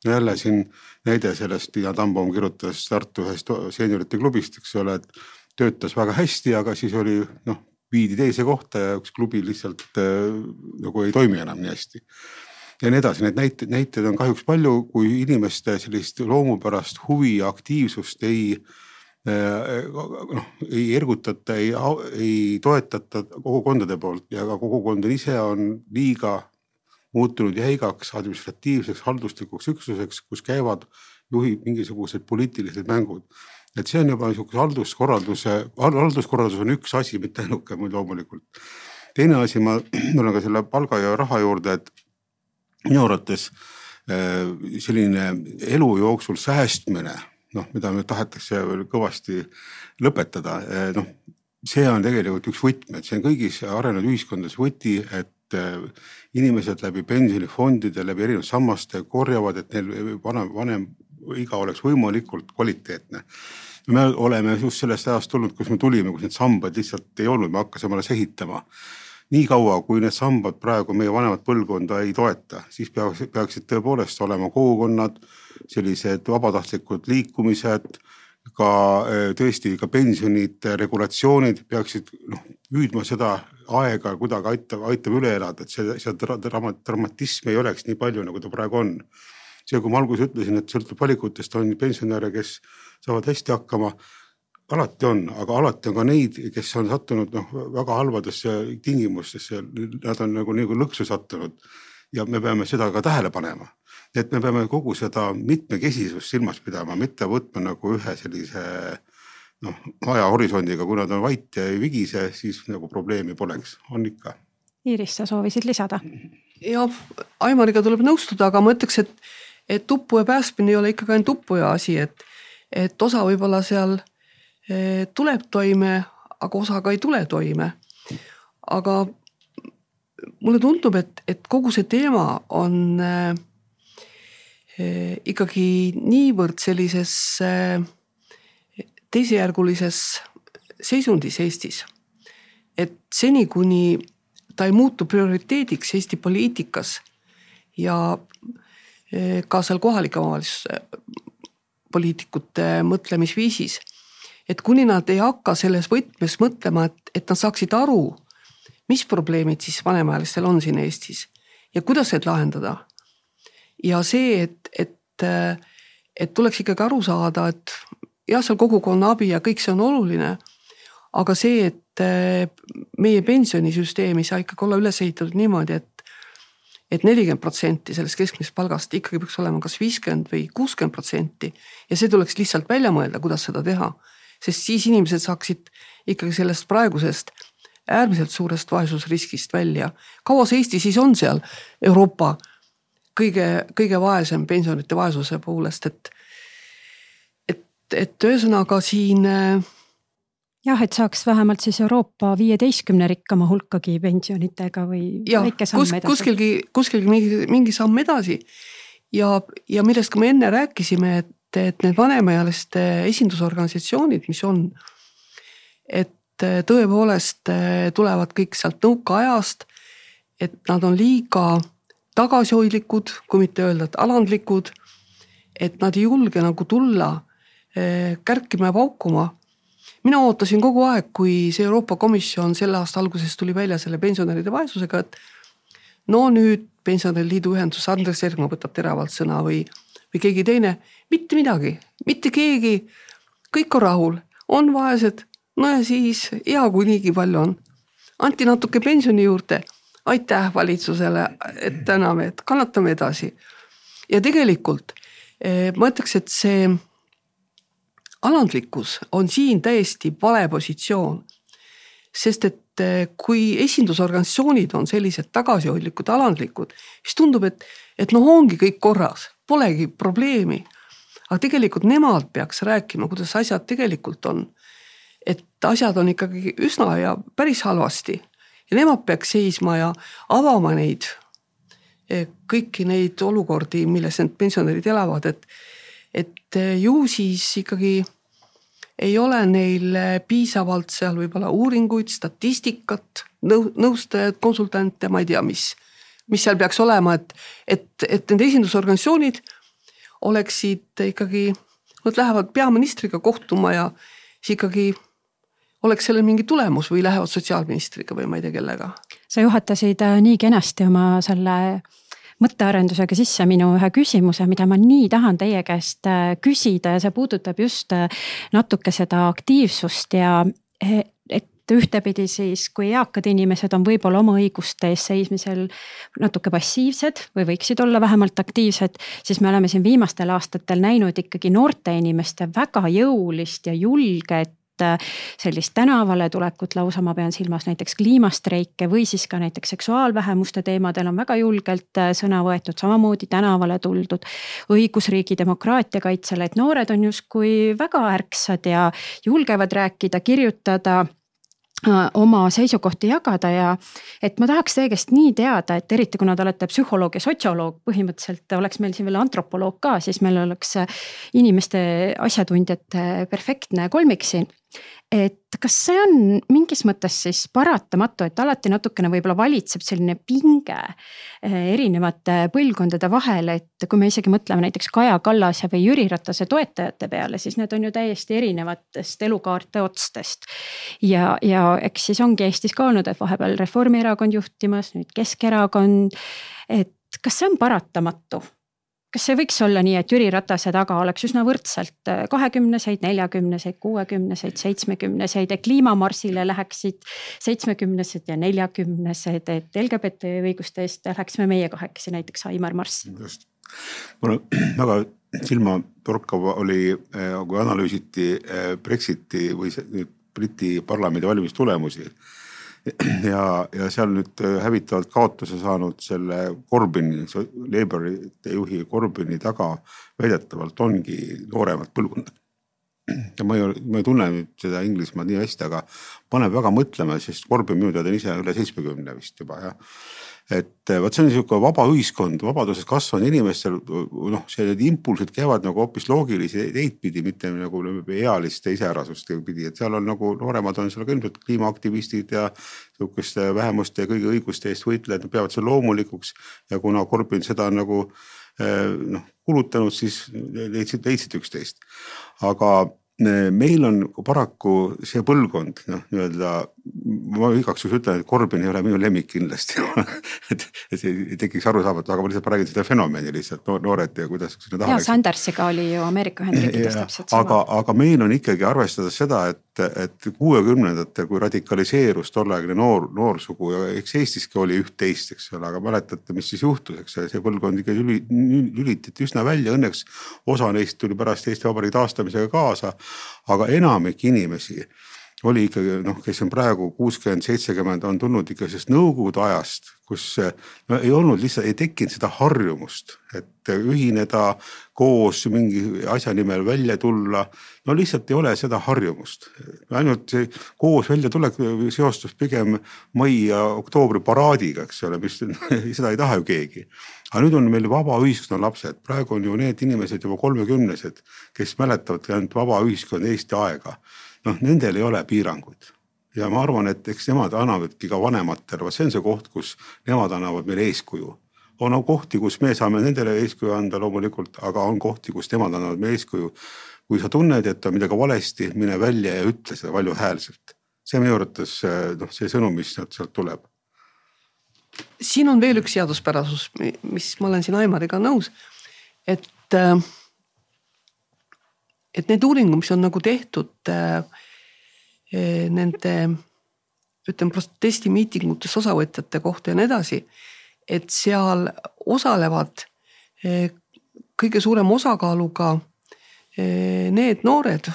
no jälle siin näide sellest, Tiina Tambaum kirjutas Tartu ühest seeniorite klubist, eks ole, et töötas väga hästi, aga siis oli noh, viidi teise kohta ja üks klubi lihtsalt äh, nagu ei toimi enam nii hästi ja nii edasi, neid näiteid, näiteid on kahjuks palju, kui inimeste sellist loomupärast huvi ja aktiivsust ei eh, noh, ei ergutata, ei, ei toetata kogukondade poolt ja ka kogukond ise on liiga muutunud jäigaks administratiivseks halduslikuks üksuseks, kus käivad, juhib mingisugused poliitilised mängud. et see on juba niisuguse halduskorralduse, halduskorraldus on üks asi, mitte ainuke loomulikult. teine asi, ma [clears throat] tulen ka selle palga ja raha juurde, et minu arvates äh, selline elu jooksul säästmine, noh, mida nüüd tahetakse veel kõvasti lõpetada, äh, noh, see on tegelikult üks võtmeid, see on kõigis arenenud ühiskondades võti, et äh, inimesed läbi pensionifondide, läbi erinevate sammaste korjavad, et neil vanem, vanem iga oleks võimalikult kvaliteetne. me oleme just sellest ajast tulnud, kus me tulime, kus neid sambaid lihtsalt ei olnud, me hakkasime alles ehitama niikaua, kui need sambad praegu meie vanemat põlvkonda ei toeta, siis peaks, peaksid tõepoolest olema kogukonnad, sellised vabatahtlikud liikumised, ka eh, tõesti ka pensionite regulatsioonid peaksid noh, püüdma seda aega kuidagi aitab, aitab üle elada, et see, see drama, dramatism ei oleks nii palju, nagu ta praegu on. see, kui ma alguses ütlesin, et sõltub valikutest, on pensionäre, kes saavad hästi hakkama alati on, aga alati on ka neid, kes on sattunud noh, väga halbadesse tingimustesse, nad on nagu, nagu lõksu sattunud. ja me peame seda ka tähele panema, et me peame kogu seda mitmekesisust silmas pidama, mitte võtma nagu ühe sellise noh, ajahorisondiga, kui nad on vait ja ei vigise, siis nagu probleemi poleks, on ikka. Iiris, sa soovisid lisada? jah, Aimariga tuleb nõustuda, aga ma ütleks, et, et uppuja päästmine ei ole ikkagi ainult uppuja asi, et, et osa võib-olla seal tuleb toime, aga osa ka ei tule toime. aga mulle tundub, et, et kogu see teema on äh, ikkagi niivõrd sellises teisejärgulises seisundis Eestis. et seni, kuni ta ei muutu prioriteediks Eesti poliitikas ja ka seal kohalike omavalitsuste poliitikute mõtlemisviisis et kuni nad ei hakka selles võtmes mõtlema, et, et nad saaksid aru, mis probleemid siis vanemaealistel on siin Eestis ja kuidas need lahendada. ja see, et, et, et tuleks ikkagi aru saada, et jah, seal kogukonna abi ja kõik see on oluline. aga see, et meie pensionisüsteem ei saa ikkagi olla üles ehitatud niimoodi, et et nelikümmend protsenti sellest keskmisest palgast ikkagi peaks olema kas viiskümmend või kuuskümmend protsenti ja see tuleks lihtsalt välja mõelda, kuidas seda teha sest siis inimesed saaksid ikkagi sellest praegusest äärmiselt suurest vaesusriskist välja. kaua see Eesti siis on seal Euroopa kõige, kõige vaesem pensionite vaesuse poolest, et, et, et ühesõnaga siin. Äh, jah, et saaks vähemalt siis Euroopa viieteistkümne rikkama hulkagi pensionitega või ja, väike samm kus, edasi. kuskilgi, kuskilgi mingi, mingi samm edasi. ja, ja millest ka me enne rääkisime, et et need vanemaealiste esindusorganisatsioonid, mis on, et tõepoolest tulevad kõik sealt nõukaajast, et nad on liiga tagasihoidlikud, kui mitte öelda, et alandlikud. et nad ei julge nagu tulla eh, kärkima ja paukuma. mina ootasin kogu aeg, kui see Euroopa Komisjon selle aasta alguses tuli välja selle pensionäride vaesusega, et no nüüd pensionäride liidu ühendus Andres Ergma võtab teravalt sõna või, või keegi teine. Mitte midagi, mitte keegi, kõik on rahul, on vaesed, no ja siis hea, kui niigi palju on. anti natuke pensioni juurde, aitäh valitsusele, et täname, et kannatame edasi. ja tegelikult eh, ma ütleks, et see alandlikkus on siin täiesti vale positsioon. sest et eh, kui esindusorganisatsioonid on sellised tagasihoidlikud, alandlikud, siis tundub, et, et noh, ongi kõik korras, polegi probleemi. Aga tegelikult nemad peaks rääkima, kuidas asjad tegelikult on. et asjad on ikkagi üsna ja päris halvasti. Ja nemad peaks seisma ja avama neid, eh, kõiki neid olukordi, milles need pensionärid elavad, et, et eh, ju siis ikkagi ei ole neil piisavalt seal võib-olla uuringuid, statistikat, nõu-, nõustajaid, konsultante, ma ei tea, mis, mis seal peaks olema, et, et, et need esindusorganisatsioonid oleksid ikkagi, nad lähevad peaministriga kohtuma ja siis ikkagi oleks sellel mingi tulemus või lähevad sotsiaalministriga või ma ei tea kellega. sa juhatasid äh, nii kenasti oma selle mõttearendusega sisse minu ühe küsimuse, mida ma nii tahan teie käest äh, küsida ja see puudutab just äh, natuke seda aktiivsust ja et ühtepidi siis, kui eakad inimesed on võib-olla oma õiguste eest seismisel natuke passiivsed või võiksid olla vähemalt aktiivsed, siis me oleme siin viimastel aastatel näinud ikkagi noorte inimeste väga jõulist ja julget äh, sellist tänavale tulekut lausa, ma pean silmas näiteks kliimastreike või siis ka näiteks seksuaalvähemuste teemadel on väga julgelt äh, sõna võetud, samamoodi tänavale tuldud. õigusriigi demokraatia kaitsele, et noored on justkui väga ärksad ja julgevad rääkida, kirjutada oma seisukohti jagada ja et ma tahaks teie käest nii teada, et eriti kuna te olete psühholoog ja sotsioloog, põhimõtteliselt oleks meil siin veel antropoloog ka, siis meil oleks inimeste asjatundjate perfektne kolmik siin et kas see on mingis mõttes siis paratamatu, et alati natukene võib-olla valitseb selline pinge eh, erinevate põlvkondade vahel, et kui me isegi mõtleme näiteks Kaja Kallase või Jüri Ratase toetajate peale, siis need on ju täiesti erinevatest elukaarte otstest. ja, ja eks siis ongi Eestis ka olnud, et vahepeal Reformierakond juhtimas, nüüd Keskerakond. et kas see on paratamatu? Kas see võiks olla nii, et Jüri Ratase taga oleks üsna võrdselt äh, kahekümneseid, neljakümneseid, kuuekümneseid, seitsmekümneseid ja kliimamarsile läheksid seitsmekümnesed ja neljakümnesed, et LGBT õiguste eest läheksime meie kahekesi näiteks Aimar Marss. just, mulle [clears throat] väga silmatorkav oli, äh, kui analüüsiti äh, Brexiti või Briti parlamendi valimistulemusi [clears throat] ja, ja seal nüüd äh, hävitavalt kaotuse saanud selle Corbyni, Labourite juhi Corbyni taga väidetavalt ongi nooremat põlvkonda. [clears throat] ja ma ei, ma ei tunne nüüd seda Inglismaad nii hästi, aga paneb väga mõtlema, sest Corbyn minu teada on ise üle seitsmekümne vist juba jah et eh, vot see on niisugune vaba ühiskond, vabaduses kasvanud inimestel noh, sellised impulsid käivad nagu hoopis loogilisi teid pidi, mitte nagu ealiste iseärasust pidi, et seal on nagu nooremad on seal ka ilmselt kliimaaktivistid ja sihukeste vähemuste ja kõigi õiguste eest võitlejad, nad peavad seda loomulikuks. ja kuna Korbin seda nagu eh, noh kulutanud, siis leidsid, leidsid üksteist. aga meil on paraku see põlvkond noh, nii-öelda ma igaks juhuks ütlen, et Corbyn ei ole minu lemmik kindlasti [laughs] et, et ei tekiks arusaamatu, aga ma lihtsalt räägin seda fenomeni lihtsalt noored ja kuidas ja Sandersiga oli ju Ameerika Ühendriikides täpselt sama. aga, aga meil on ikkagi arvestades seda, et, et kuuekümnendatel, kui radikaliseerus tolleaegne noor, noorsugu ja eks Eestiski oli üht-teist, eks ole, aga mäletate, mis siis juhtus, eks see põlvkond ikka lülitati üsna välja, õnneks osa neist tuli pärast Eesti Vabariigi taastamisega kaasa. aga enamik inimesi oli ikkagi noh, kes on praegu kuuskümmend, seitsekümmend, on tulnud ikka sellest nõukogude ajast, kus no ei olnud lihtsalt, ei tekkinud seda harjumust, et ühineda koos mingi asja nimel välja tulla. no lihtsalt ei ole seda harjumust, ainult koos väljatulek seostus pigem mai ja oktoobri paraadiga, eks ole, mis [laughs] seda ei taha ju keegi. Aga nüüd on meil vaba ühiskonna lapsed, praegu on ju need inimesed juba kolmekümnesed, kes mäletavad ainult vaba ühiskonna Eesti aega. Noh, nendel ei ole piiranguid ja ma arvan, et eks nemad annavadki ka vanematele, see on see koht, kus nemad annavad meile eeskuju. on kohti, kus me saame nendele eeskuju anda loomulikult, aga on kohti, kus nemad annavad meile eeskuju. kui sa tunned, et on midagi valesti, mine välja ja ütle seda valjuhäälselt. see minu arvates noh, see sõnum, mis sealt, tuleb. siin on veel üks seaduspärasus, mis ma olen siin Aimariga nõus, et äh, et need uuringud, mis on nagu tehtud äh, nende ütleme protestimiitingutes osavõtjate kohta ja nii edasi. et seal osalevad äh, kõige suurema osakaaluga need noored,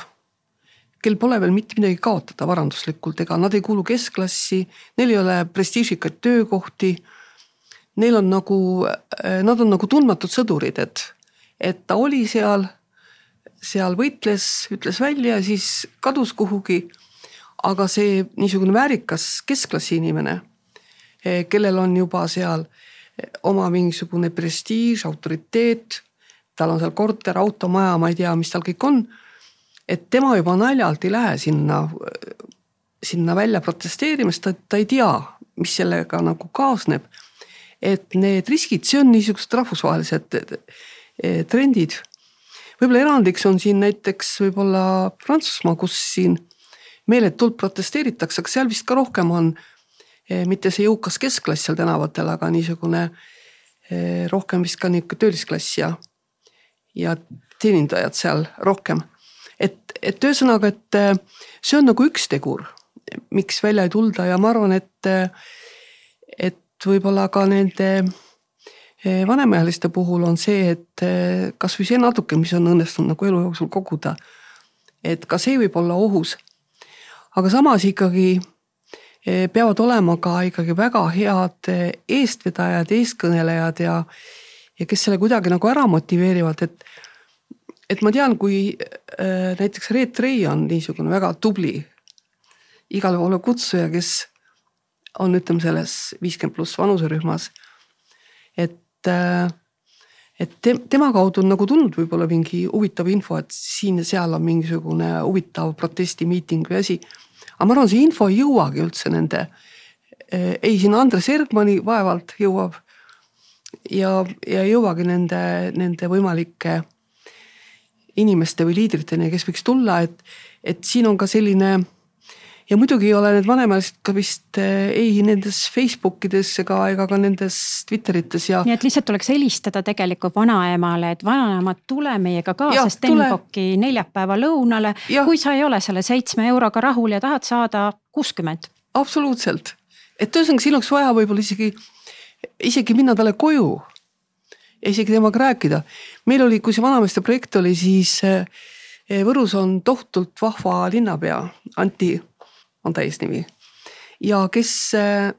kel pole veel mitte midagi kaotada varanduslikult, ega nad ei kuulu keskklassi, neil ei ole prestiižikaid töökohti. Neil on nagu, nad on nagu tundmatud sõdurid, et, et ta oli seal seal võitles, ütles välja, siis kadus kuhugi. Aga see niisugune väärikas keskklassi inimene, eh, kellel on juba seal eh, oma mingisugune prestiiž, autoriteet, tal on seal korter, auto, maja, ma ei tea, mis tal kõik on. et tema juba naljalt ei lähe sinna, sinna välja protesteerima, sest ta, ta ei tea, mis sellega nagu kaasneb. et need riskid, see on niisugused rahvusvahelised eh, trendid võib-olla erandiks on siin näiteks võib-olla Prantsusmaa, kus siin meeletult protesteeritakse, aga seal vist ka rohkem on eh, mitte see jõukas keskklass seal tänavatel, aga niisugune eh, rohkem vist ka niisugune töölisklass ja, ja teenindajad seal rohkem. et, et ühesõnaga, et eh, see on nagu üks tegur, miks välja ei tulda ja ma arvan, et, et võib-olla ka nende vanemaealiste puhul on see, et kasvõi see natuke, mis on õnnestunud nagu elu jooksul koguda. et ka see võib olla ohus. Aga samas ikkagi eh, peavad olema ka ikkagi väga head eestvedajad, eestkõnelejad ja, ja kes selle kuidagi nagu ära motiveerivad, et. et ma tean, kui näiteks Reet Rei on niisugune väga tubli igale poole kutsuja, kes on, ütleme selles viiskümmend pluss vanuserühmas. et, et tema kaudu on nagu tulnud võib-olla mingi huvitav info, et siin ja seal on mingisugune huvitav protestimiiting või asi. Aga ma arvan, see info ei jõuagi üldse nende, äh, ei sinna Andres Ergmani vaevalt jõuab. ja, ja ei jõuagi nende, nende võimalike inimeste või liidriteni, kes võiks tulla, et, et siin on ka selline ja muidugi ei ole need vanemalised ka vist eh, ei nendes Facebook ides ega, ega ka nendes Twitterites ja. nii et lihtsalt tuleks helistada tegelikult vanaemale, et vanaemad, tule meiega kaasa Stenbocki neljapäeva lõunale. kui sa ei ole selle seitsme euroga rahul ja tahad saada kuuskümmend. absoluutselt, et ühesõnaga siin oleks vaja võib-olla isegi, isegi minna talle koju ja isegi temaga rääkida. meil oli, kui see vanameeste projekt oli, siis eh, Võrus on tohutult vahva linnapea Anti on täisnimi. ja kes äh,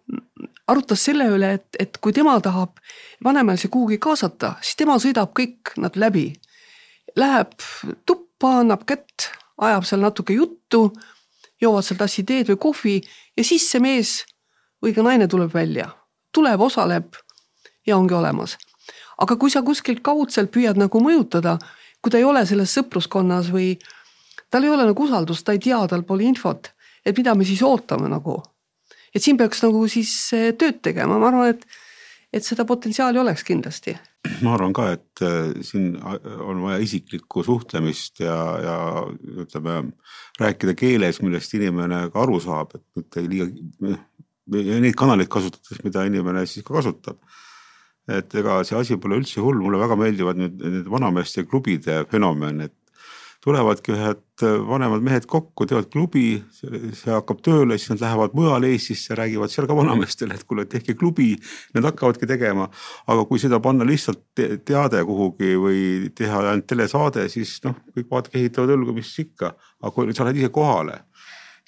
arutas selle üle, et, et kui tema tahab vanemalisi kuhugi kaasata, siis tema sõidab kõik nad läbi. Läheb tuppa, annab kätt, ajab seal natuke juttu, joovad seal tassi teed või kohvi ja siis see mees või ka naine tuleb välja, tuleb, osaleb ja ongi olemas. aga kui sa kuskilt kaudselt püüad nagu mõjutada, kui ta ei ole selles sõpruskonnas või tal ei ole nagu usaldust, ta ei tea, tal pole infot et mida me siis ootame nagu. et siin peaks nagu siis eh, tööd tegema, ma arvan, et, et seda potentsiaali oleks kindlasti. ma arvan ka, et eh, siin on vaja isiklikku suhtlemist ja, ja ütleme, rääkida keeles, millest inimene ka aru saab, et mitte liiga, neid kanaleid kasutades, mida inimene siis ka kasutab et ega see asi pole üldse hull, mulle väga meeldivad nüüd need vanameeste klubide fenomen, et tulevadki ühed äh, vanemad mehed kokku, teevad klubi, see hakkab tööle, siis nad lähevad mujale Eestisse, räägivad seal ka vanameestele, et kuule, tehke klubi. Nad hakkavadki tegema, aga kui seda panna lihtsalt teade kuhugi või teha ainult telesaade, siis noh, kõik vaatavad, ehitavad õlgu, mis ikka, aga kui sa lähed ise kohale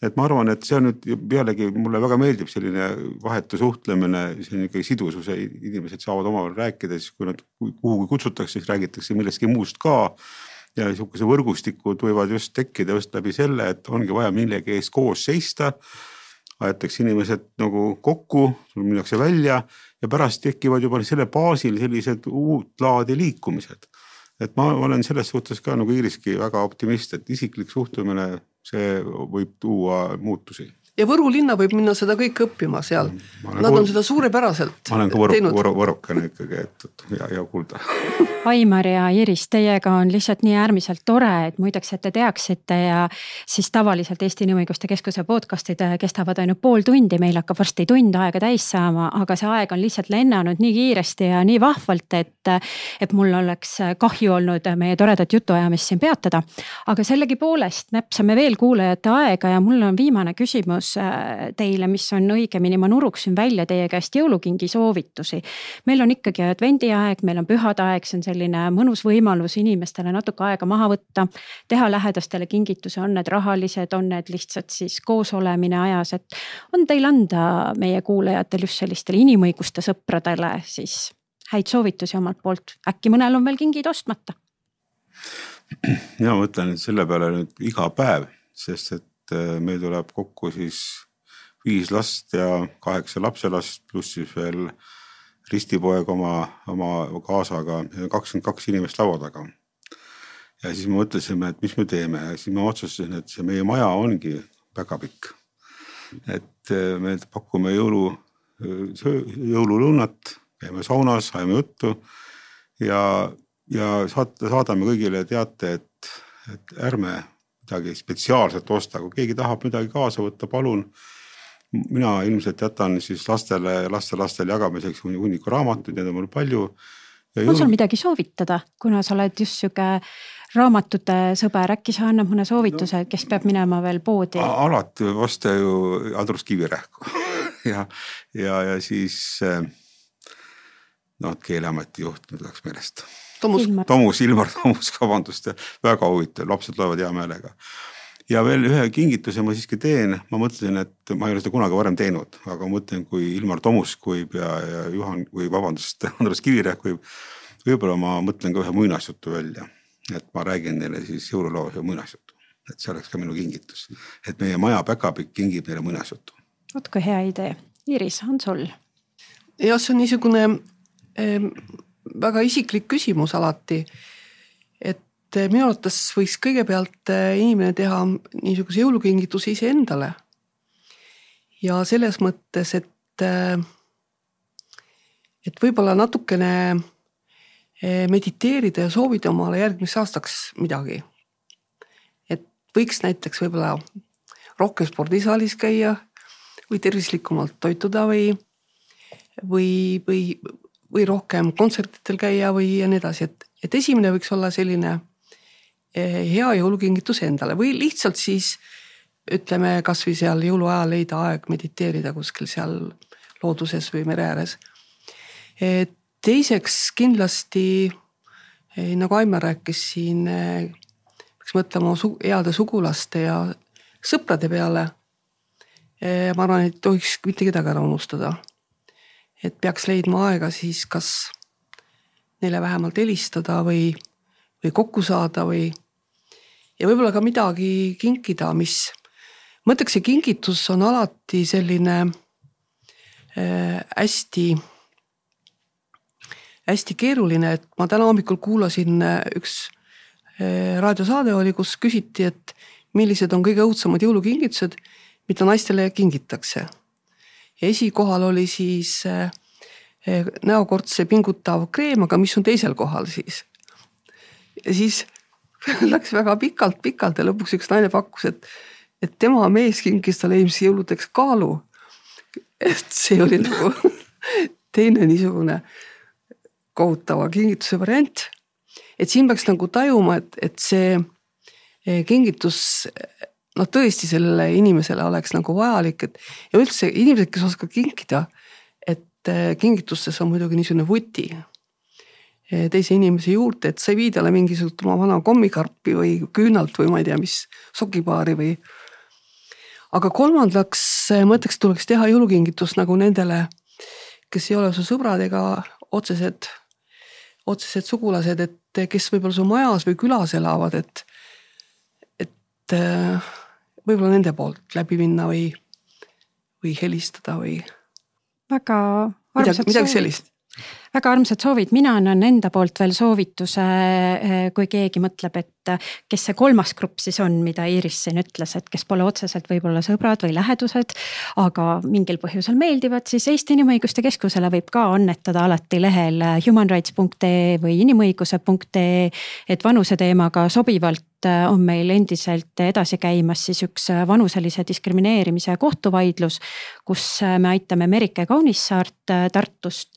et ma arvan, et see on nüüd pealegi mulle väga meeldib selline vahetu suhtlemine, see on ikkagi sidususe, inimesed saavad omavahel rääkida, siis kui nad kuhugi kutsutakse, siis räägitakse millestki muust ka ja niisuguse võrgustikud võivad just tekkida just läbi selle, et ongi vaja millegi eest koos seista. aetakse inimesed nagu kokku, minnakse välja ja pärast tekivad juba selle baasil sellised uut laadi liikumised. et ma olen selles suhtes ka nagu Iiriski väga optimist, et isiklik suhtumine, see võib tuua muutusi ja Võru linna võib minna seda kõike õppima seal. Nad on seda suurepäraselt ma olen ka võru, võru, võrukene ikkagi, et, et hea, hea kuulda [laughs] Aimar ja Iris, teiega on lihtsalt nii äärmiselt tore, et muideks, et te teaksite ja siis tavaliselt Eesti Inimõiguste Keskuse podcast'id kestavad ainult pool tundi, meil hakkab varsti tund aega täis saama, aga see aeg on lihtsalt lennanud nii kiiresti ja nii vahvalt, et, et mul oleks kahju olnud meie toredat jutuajamist siin peatada. aga sellegipoolest näpsame veel kuulajate aega ja mul on viimane küsimus küsimus äh, teile, mis on õigemini, ma nuruksin välja teie käest jõulukingi soovitusi. meil on ikkagi advendiaeg, meil on pühade aeg, see on selline mõnus võimalus inimestele natuke aega maha võtta. teha lähedastele kingitusi, on need rahalised, on need lihtsalt siis koosolemine ajas, et on teil anda meie kuulajatel just sellistele inimõiguste sõpradele siis häid soovitusi omalt poolt, äkki mõnel on veel kingid ostmata? mina mõtlen selle peale nüüd iga päev, sest et et äh, meil tuleb kokku siis viis last ja kaheksa lapselast, pluss siis veel ristipoeg oma, oma kaasaga, kakskümmend kaks inimest laua taga. ja siis me mõtlesime, et mis me teeme ja siis ma otsustasin, et see meie maja ongi väga pikk. et äh, me pakume jõulu, jõululõunat, käime saunas, ajame juttu ja, ja saata, saadame kõigile teate, et, et ärme midagi spetsiaalset osta, kui keegi tahab midagi kaasa võtta, palun. mina ilmselt jätan siis lastele lastelastele jagamiseks hunniku raamatuid, neid on mul palju. on sul midagi soovitada, kuna sa oled just sihuke raamatute sõber, äkki sa annad mõne soovituse, kes peab minema veel poodi? alati osta ju Andrus Kivirähku [laughs] ja, ja, ja siis noh, Keeleameti juht nüüd läks meelest Tomus. Tomus, Ilmar Tomus, [laughs] vabandust, väga huvitav, lapsed loevad hea meelega. ja veel ühe kingituse ma siiski teen, ma mõtlesin, et ma ei ole seda kunagi varem teinud, aga ma mõtlen, kui Ilmar Tomusk võib ja, ja Juhan või vabandust, [laughs] Andres Kivirähk võib. võib-olla ma mõtlen ka ühe muinasjutu välja, et ma räägin neile siis jõululoo ühe muinasjutu. et see oleks ka minu kingitus, et meie maja päkapikk kingib meile muinasjutu. vot kui hea idee, Iiris, on sul? jah, see on niisugune äh, väga isiklik küsimus alati. et eh, minu arvates võiks kõigepealt eh, inimene teha niisuguse jõulukingituse iseendale. ja selles mõttes, et, eh, et võib-olla natukene mediteerida ja soovida omale järgmiseks aastaks midagi. et võiks näiteks võib-olla rohkem spordisaalis käia või tervislikumalt toituda või, või, või või rohkem kontsertidel käia või ja nii edasi, et, et esimene võiks olla selline eh, hea jõulukingitus endale või lihtsalt siis ütleme, kasvõi seal jõuluajal leida aeg mediteerida kuskil seal looduses või mere ääres. teiseks kindlasti eh, nagu Aimar rääkis siin, eh, peaks mõtlema heade sugulaste ja sõprade peale. ma arvan, et ei tohiks mitte kedagi ära unustada et peaks leidma aega siis kas neile vähemalt helistada või, või kokku saada või. ja võib-olla ka midagi kinkida, mis, ma ütleks, see kingitus on alati selline äh, hästi, hästi keeruline, et ma täna hommikul kuulasin äh, üks äh, raadiosaade oli, kus küsiti, et millised on kõige õudsemad jõulukingitused, mida naistele kingitakse ja esikohal oli siis eh, eh, näokortse pingutav kreem, aga mis on teisel kohal siis? ja siis [laughs] läks väga pikalt-pikalt ja lõpuks üks naine pakkus, et, et tema mees kinkis talle eelmise jõuludeks kaalu. et see oli [laughs] nagu teine niisugune kohutava kingituse variant. et siin peaks nagu tajuma, et, et see eh, kingitus noh, tõesti sellele inimesele oleks nagu vajalik, et ja üldse inimesed, kes oskavad kinkida, et eh, kingitustes on muidugi niisugune vuti eh, teise inimese juurde, et sa ei vii talle mingisugust oma vana kommikarpi või küünalt või ma ei tea, mis sokipaari või. aga kolmandaks eh, ma ütleks, tuleks teha jõulukingitus nagu nendele, kes ei ole su sõbrad ega otsesed, otsesed sugulased, et kes võib-olla su majas või külas elavad, et, et võib-olla nende poolt läbi minna või, või helistada või. väga midagi, midagi sellist väga armsad soovid, mina annan enda poolt veel soovituse, eh, kui keegi mõtleb, et kes see kolmas grupp siis on, mida Iiris siin ütles, et kes pole otseselt võib-olla sõbrad või lähedused. aga mingil põhjusel meeldivad, siis Eesti Inimõiguste Keskusele võib ka annetada alati lehel humanrights.ee või inimõiguse.ee. et vanuse teemaga sobivalt Äh, on meil endiselt edasi käimas siis üks äh, vanuselise diskrimineerimise kohtuvaidlus, kus äh, me aitame Merike Kaunissaart Tartust,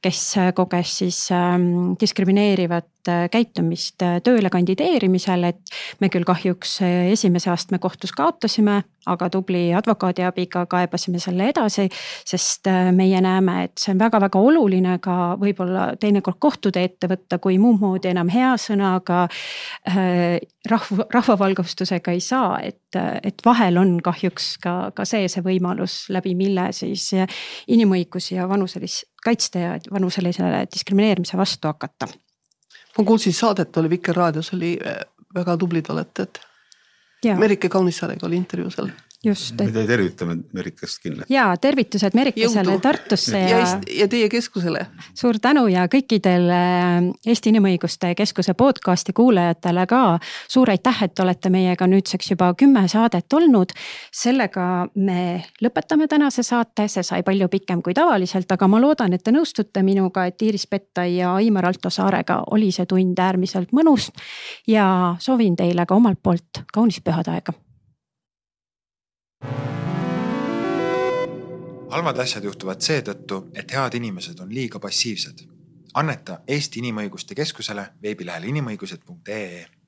kes koges siis ähm, diskrimineerivat käitumist tööle kandideerimisel, et me küll kahjuks esimese astme kohtus kaotasime, aga tubli advokaadi abiga kaebasime selle edasi, sest meie näeme, et see on väga-väga oluline ka võib-olla teinekord kohtutee ette võtta, kui muud moodi enam hea sõnaga rahva, rahvavalgustusega ei saa, et, et vahel on kahjuks ka, ka see, see võimalus, läbi mille siis inimõigusi ja vanuselist kaitsta ja vanuselisele diskrimineerimise vastu hakata. Ma kuulsin saadet oli Vikerraadios oli äh, väga tublid olete, et. Merike Kaunissaarega oli intervjuu seal just. me tervitame Merikest kindlasti. ja tervitused Merikesele Tartusse ja, ja. ja teie keskusele. suur tänu ja kõikidele Eesti Inimõiguste Keskuse podcast'i kuulajatele ka. suur aitäh, et olete meiega nüüdseks juba kümme saadet olnud. sellega me lõpetame tänase saate, see sai palju pikem kui tavaliselt, aga ma loodan, et te nõustute minuga, et Iiris Pettai ja Aimar Alto Saarega oli see tund äärmiselt mõnus. ja soovin teile ka omalt poolt kaunist pühade aega halvad asjad juhtuvad seetõttu, et head inimesed on liiga passiivsed. anneta Eesti Inimõiguste Keskusele veebilehel inimõigused.ee